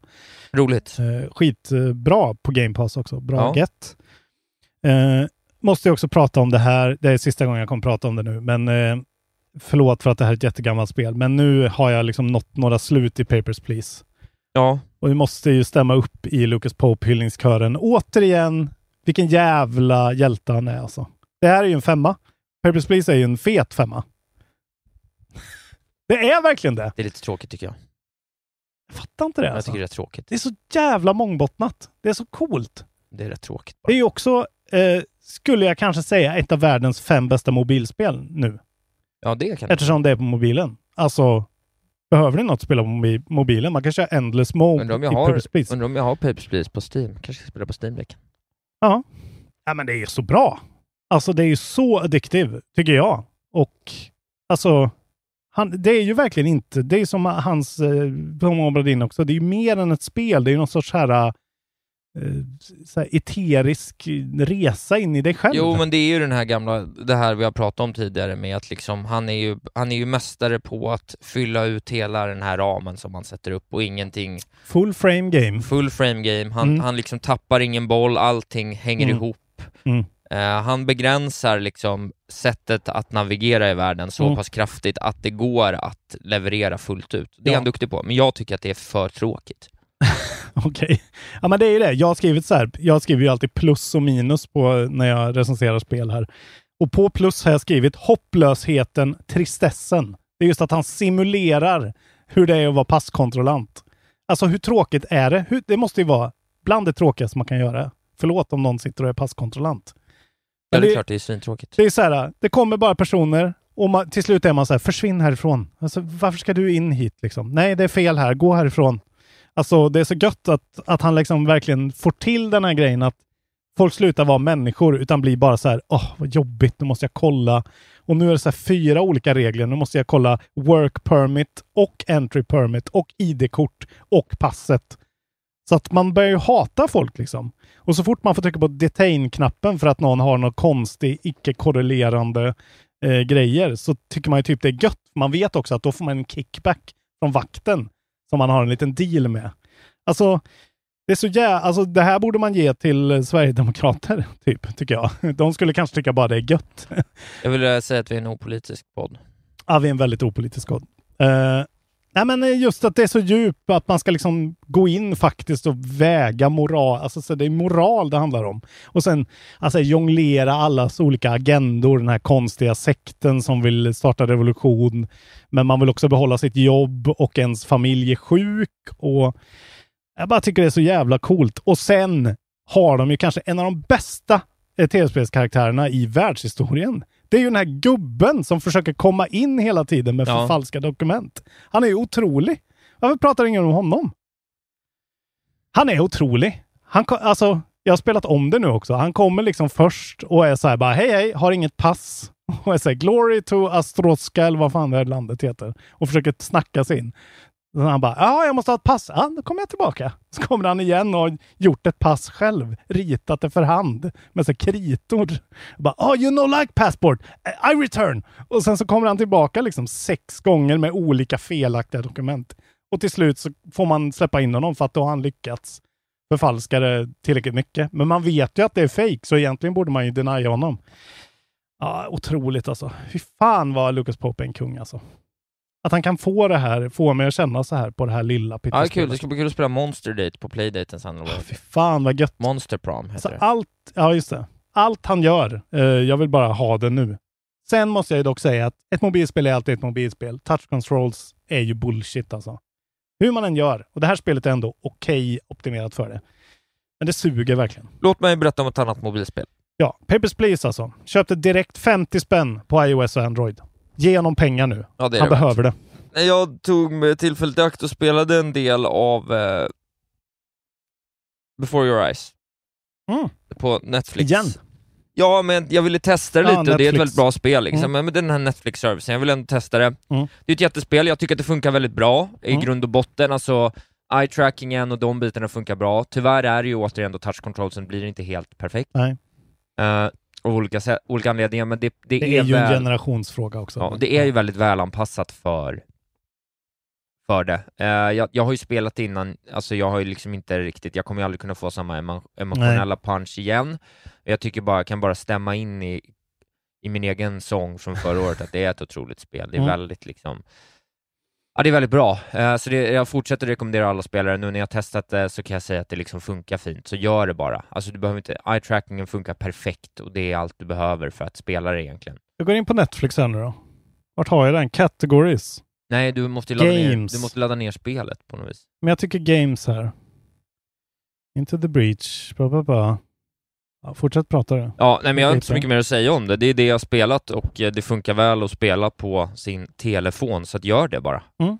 Roligt. Eh, skitbra på Game Pass också. Bra Ja. get. Eh, måste jag också prata om det här. Det är sista gången jag kommer prata om det nu, men eh, förlåt för att det här är ett jättegammalt spel. Men nu har jag liksom nått några slut i Papers, Please. Ja. Och vi måste ju stämma upp i Lucas Pope hyllningskören. Återigen, vilken jävla hjälte han är alltså. Det här är ju en femma. Papers, Please är ju en fet femma. det är verkligen det. Det är lite tråkigt tycker jag. Jag fattar inte det Jag alltså. tycker det är tråkigt. Det är så jävla mångbottnat. Det är så coolt. Det är rätt tråkigt. Det är ju också, eh, skulle jag kanske säga, ett av världens fem bästa mobilspel nu. Ja, det kan Eftersom det är på mobilen. Alltså, behöver ni något att spela på mobi- mobilen? Man kan köra Endless Mode Undrar om jag i har, Papers, Please. undrar om jag har Papers, Please på Steam. Kanske ska spela på Steam Deck. Ja. ja, men det är ju så bra. Alltså, det är ju så addictive, tycker jag. Och alltså, han, det är ju verkligen inte, det är som hans, eh, Obradin också, det är ju mer än ett spel. Det är ju någon sorts här, eh, så här eterisk resa in i dig själv. Jo, men det är ju den här gamla, det här vi har pratat om tidigare med att liksom, han är ju, han är ju mästare på att fylla ut hela den här ramen som man sätter upp och ingenting Full frame game. Full frame game, han, Mm. han liksom tappar ingen boll, allting hänger Mm. ihop. Mm. Eh, han begränsar liksom sättet att navigera i världen så Mm. pass kraftigt att det går att leverera fullt ut. Det är Ja. han duktig på, men jag tycker att det är för tråkigt. Okej. Ja, men det är ju det. Jag har skrivit så här. Jag skriver ju alltid plus och minus på när jag recenserar spel här. Och på plus har jag skrivit hopplösheten, tristessen. Det är just att han simulerar hur det är att vara passkontrollant. Alltså hur tråkigt är det? Hur, det måste ju vara bland det tråkigaste man kan göra. Förlåt om någon sitter och är passkontrollant. Ja, det är klart, det är svintråkigt. Det är så här, det kommer bara personer och man, till slut är man så här, försvinn härifrån. Alltså, varför ska du in hit liksom? Nej, det är fel här, gå härifrån. Alltså det är så gött att, att han liksom verkligen får till den här grejen att folk slutar vara människor utan blir bara så här, åh vad jobbigt, nu måste jag kolla. Och nu är det så här fyra olika regler. Nu måste jag kolla work permit och entry permit och ID-kort och passet. Så att man börjar ju hata folk liksom. Och så fort man får trycka på detain-knappen för att någon har någon konstig, icke-korrelerande eh, grejer så tycker man ju typ det är gött. Man vet också att då får man en kickback från vakten som man har en liten deal med. Alltså, Det är så jävla, alltså det här borde man ge till Sverigedemokrater, typ, tycker jag. De skulle kanske tycka bara det är gött. Jag vill säga att vi är en opolitisk podd. Ja, vi är en väldigt opolitisk podd. Uh, nej, men eh, just att det är så djupt, att man ska liksom gå in faktiskt och väga moral. Alltså, så det är moral det handlar om. Och sen alltså, jonglera allas olika agendor. Den här konstiga sekten som vill starta revolution. Men man vill också behålla sitt jobb och ens familj är sjuk. Och jag bara tycker det är så jävla coolt. Och sen har de ju kanske en av de bästa eh, tv-spelskaraktärerna i världshistorien. Det är ju den här gubben som försöker komma in hela tiden med Ja. förfalskade dokument. Han är ju otrolig. Varför pratar ingen om honom? Han är otrolig. Han, alltså, jag har spelat om det nu också. Han kommer liksom först och är så här bara hej hej, har inget pass. Och är så här, glory to Astroska eller vad fan det här landet heter. Och försöker snacka sig in. Så han bara, ja, jag måste ha ett pass. Ja, då kommer jag tillbaka. Så kommer han igen och har gjort ett pass själv. Ritat det för hand med så kritor. kritor. Bara, oh, you know like passport. I return. Och sen så kommer han tillbaka liksom sex gånger med olika felaktiga dokument. Och till slut så får man släppa in honom för att då har han lyckats förfalska det tillräckligt mycket. Men man vet ju att det är fake, så egentligen borde man ju denia honom. Ja, otroligt alltså. Fy fan vad Lucas Pope är en kung alltså. Att han kan få det här, få mig att känna så här på det här lilla Ja, det är kul. pyttespelet. Det ska bli kul att spela Monster Date på Playdaten sen. vad Fy fan vad gött. Monster Prom heter Alltså det. allt, ja just det. Allt han gör, eh, jag vill bara ha det nu. Sen måste jag ju dock säga att ett mobilspel är alltid ett mobilspel. Touch controls är ju bullshit alltså. Hur man än gör. Och det här spelet är ändå okej optimerat för det. Men det suger verkligen. Låt mig berätta om ett annat mobilspel. Ja, Papers, Please alltså. Köpte direkt 50 spänn på iOS och Android. Ge honom pengar nu. Ja, det Han det behöver det. Jag tog med tillfället i akt och spelade en del av eh, Before Your Eyes Mm. på Netflix. Igen? Ja, men jag ville testa det Ja, lite och det är ett väldigt bra spel liksom. Mm. Men den här Netflix-servicen, jag vill ändå testa det. Mm. Det är ett jättespel, jag tycker att det funkar väldigt bra i Mm. grund och botten. Alltså, eye-trackingen och de bitarna funkar bra. Tyvärr är det ju återigen då touch controlsen blir inte helt perfekt. Nej. Uh, av olika, olika anledningar, men det, det, Det är ju en väl... generationsfråga också. Ja, det är ju väldigt välanpassat för, för det. Eh, jag, jag har ju spelat innan, alltså jag har ju liksom inte riktigt, jag kommer ju aldrig kunna få samma emo, emotionella punch igen. Jag tycker bara, jag kan bara stämma in i, i min egen sång från förra året att det är ett otroligt spel. Det är Mm. väldigt liksom Ja, det är väldigt bra. Eh, så det, jag fortsätter rekommendera alla spelare. Nu när jag testat det så kan jag säga att det liksom funkar fint. Så gör det bara. Alltså du behöver inte, eye-trackingen funkar perfekt och det är allt du behöver för att spela det egentligen. Jag går in på Netflix här nu då. Vart har jag den? Categories. Nej, du måste, ladda ner, du måste ladda ner spelet på något vis. Men jag tycker games här. Into the breach. Ba, ba, ba. Ja, fortsätt prata då. Ja, nej men jag har inte så mycket mer att säga om det. Det är det jag har spelat och eh, det funkar väl att spela på sin telefon, så att gör det bara. Mm,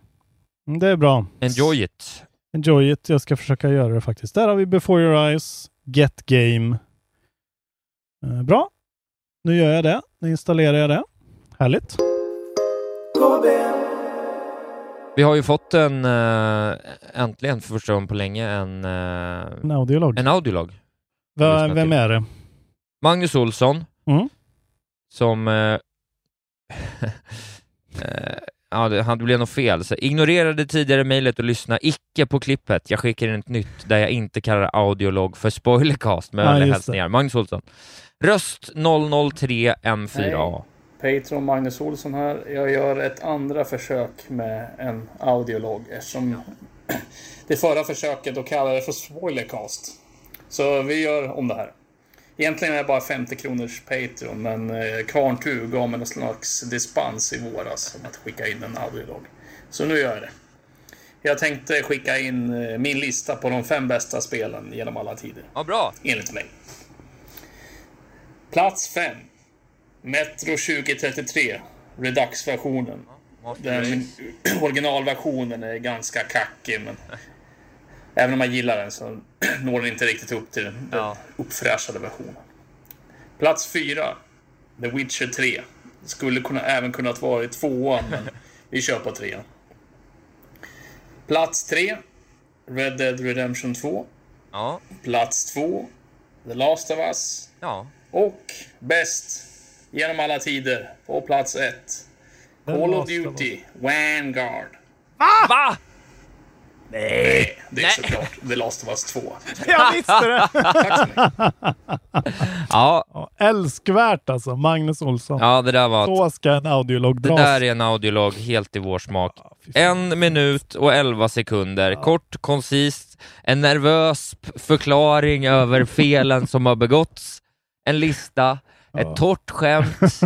Det är bra. Enjoy it. Enjoy it. Jag ska försöka göra det faktiskt. Där har vi Before Your Eyes, Get Game. Eh, bra. Nu gör jag det. Nu installerar jag det. Härligt. Vi har ju fått en, eh, äntligen för första gången på länge, en, En audiolog. en audiolog. Lyssna vem är det? Magnus Olsson, Mm. som... Eh, eh, ja, det, han- det blev något fel. Så ignorerade tidigare mejlet och lyssna icke på klippet. Jag skickar in ett nytt där jag inte kallar audiolog för spoilercast med Ja, vänliga just hälsningar. Magnus Olsson. Röst 003 M4A. Patreon Magnus Olsson här. Jag gör ett andra försök med en audiolog eftersom det förra försöket då kallade det för spoilercast. Så vi gör om det här. Egentligen är det bara 50 kronors Patreon men eh, Kvarntu gav mig någon slags dispens i våras om att skicka in en audiolog. Så nu gör jag det. Jag tänkte skicka in eh, min lista på de fem bästa spelen genom alla tider. Ja, bra. Enligt mig. Plats 5. Metro 2033. Redux-versionen. Den originalversionen är ganska kackig men även om jag gillar den så når den inte riktigt upp till den Ja. uppfräschade versionen. Plats 4. The Witcher 3. Skulle kunna, även kunnat vara i tvåan men vi kör på trean. Plats 3. Red Dead Redemption 2. Ja. Plats 2. The Last of Us. Ja. Och bäst genom alla tider på plats 1. The Call of Duty Vanguard. Va? Nej, det är såklart The Last of Us 2. Jag visste det! Tack så mycket. Ja, Ja, älskvärt alltså, Magnus Olsson. ja, det där var... Så ska en audiolog Det dras. där är en audiolog helt i vår smak. En minut och elva sekunder, kort, koncist, en nervös förklaring över felen som har begåtts, en lista, ett torrt skämt.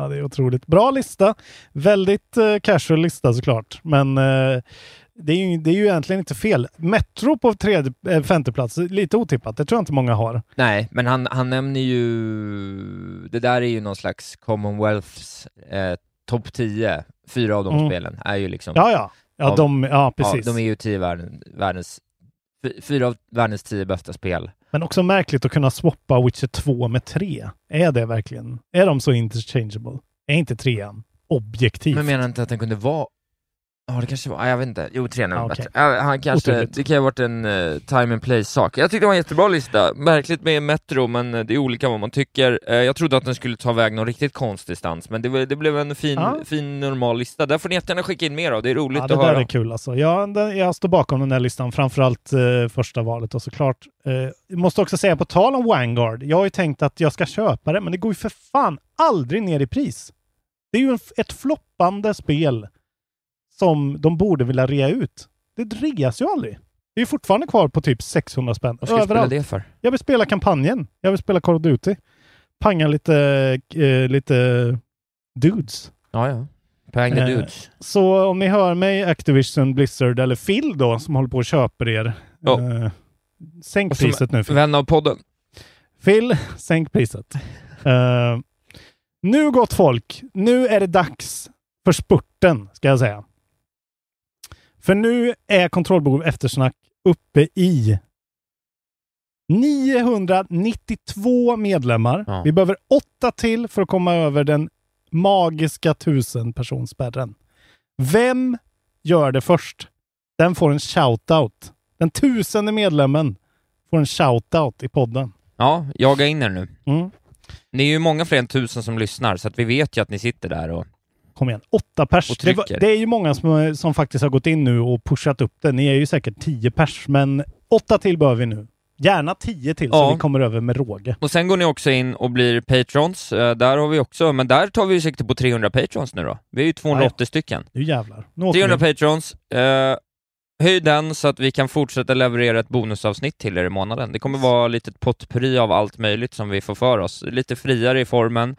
Ja, det är otroligt. Bra lista. Väldigt eh, casual lista såklart. Men eh, det, är ju, det är ju egentligen inte fel. Metro på tredje, eh, femte plats, lite otippat. Det tror jag inte många har. Nej, men han, han nämner ju... Det där är ju någon slags Commonwealths eh, topp 10. Fyra av de Mm. spelen är ju liksom... Ja, ja. Ja, av- de, ja precis. Ja, de är ju tio världen, världens... fy- Fyra av världens tio bästa spel. Men också märkligt att kunna swappa Witcher 2 med 3. Är det verkligen? Är de så interchangeable? Är inte trean objektivt? Men menar inte att den kunde vara... Ja, det kanske var... ja, Jag vet inte. Jo, är Ja, väl okej. bättre. Ja, han kanske... Otroligt. Det kan ha varit en uh, time and place-sak. Jag tyckte det var en jättebra lista. Märkligt med Metro, men eh, det är olika vad man tycker. Eh, jag trodde att den skulle ta väg någon riktigt konstdistans, men det, det blev en fin, Ja. fin normal lista. Där får ni jättegärna skicka in mer av. Det är roligt Ja, det att där höra. är kul alltså. Jag, den, jag står bakom den här listan, framförallt eh, första valet och såklart. Jag måste också säga på tal om Vanguard, jag har ju tänkt att jag ska köpa det, men det går ju för fan aldrig ner i pris. Det är ju en, ett floppande spel som de borde vilja rea ut. Det reas ju aldrig. Det är fortfarande kvar på typ 600 spänn. Vad ska du spela Överallt. det för? Jag vill spela kampanjen. Jag vill spela Call of Duty. Panga lite, eh, lite dudes. Ja, ja. Panga Eh, dudes. Så om ni hör mig, Activision, Blizzard eller Phil då, som håller på och köper er. Ja. Eh, sänk som priset nu. Phil. Vän av podden. Phil, sänk priset. Eh, nu gott folk, nu är det dags för spurten, ska jag säga. För nu är kontrollbehov eftersnack uppe i 992 medlemmar. Ja. Vi behöver åtta till för att komma över den magiska tusen personspärren. Vem gör det först? Den får en shout-out. Den tusende medlemmen får en shout-out i podden. Ja, jaga in er nu. Mm. Ni är ju många fler än tusen som lyssnar, så att vi vet ju att ni sitter där och... Kom igen, åtta pers. Det, var- det är ju många som, som faktiskt har gått in nu och pushat upp det. Ni är ju säkert tio pers, men åtta till behöver vi nu. Gärna tio till så Ja. vi kommer över med råge. Och sen går ni också in och blir patrons. Eh, där har vi också, men där tar vi ju sikte på 300 patrons nu då. Vi är ju 280 stycken. Nu jävlar. Nu åker 300 vi. patrons. Eh, höj den så att vi kan fortsätta leverera ett bonusavsnitt till er i månaden. Det kommer vara lite potpurri av allt möjligt som vi får för oss. Lite friare i formen,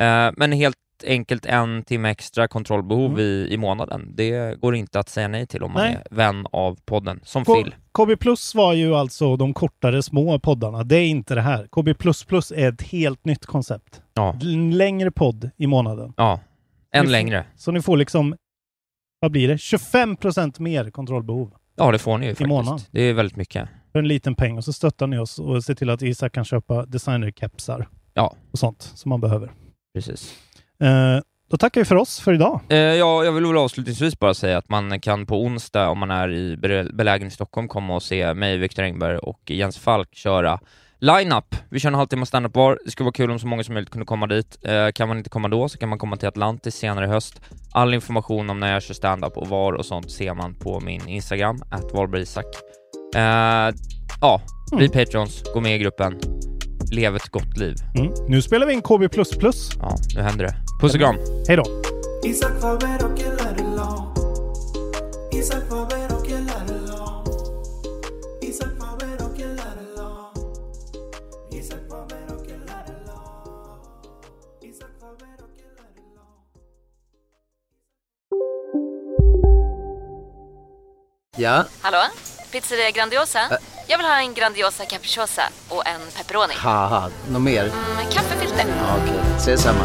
eh, men helt enkelt en timme extra kontrollbehov i, i månaden. Det går inte att säga nej till om man Nej. är vän av podden, som K- Phil. KB Plus var ju alltså de kortare små poddarna. Det är inte det här. KB Plus Plus är ett helt nytt koncept. Ja. Längre podd i månaden. Ja, än får- längre. Så ni får liksom, vad blir det? 25 procent mer kontrollbehov Ja, det får ni ju faktiskt. månaden. Det är väldigt mycket. för en liten peng. Och så stöttar ni oss och ser till att Isak kan köpa designerkepsar Ja, och sånt som man behöver. precis. Eh, då tackar vi för oss för idag. Eh, ja, jag vill väl avslutningsvis bara säga att man kan på onsdag, om man är i be- belägen i Stockholm, komma och se mig, Viktor Engberg och Jens Falk köra line-up. Vi kör en halvtimme standup var. Det skulle vara kul om så många som möjligt kunde komma dit. Eh, kan man inte komma då så kan man komma till Atlantis senare i höst. All information om när jag kör standup och var och sånt ser man på min Instagram, @valbergisak. Eh, ja, bli patrons, gå med i gruppen, lev ett gott liv. Mm. Nu spelar vi in KB++. Ja, nu händer det. Puss och kram! Hej då! Ja, Hallå? Pizzeria Grandiosa? Jag vill ha en Grandiosa capriciosa och en pepperoni. något mer? Med kaffefilter. Ja, Okej, ses samma.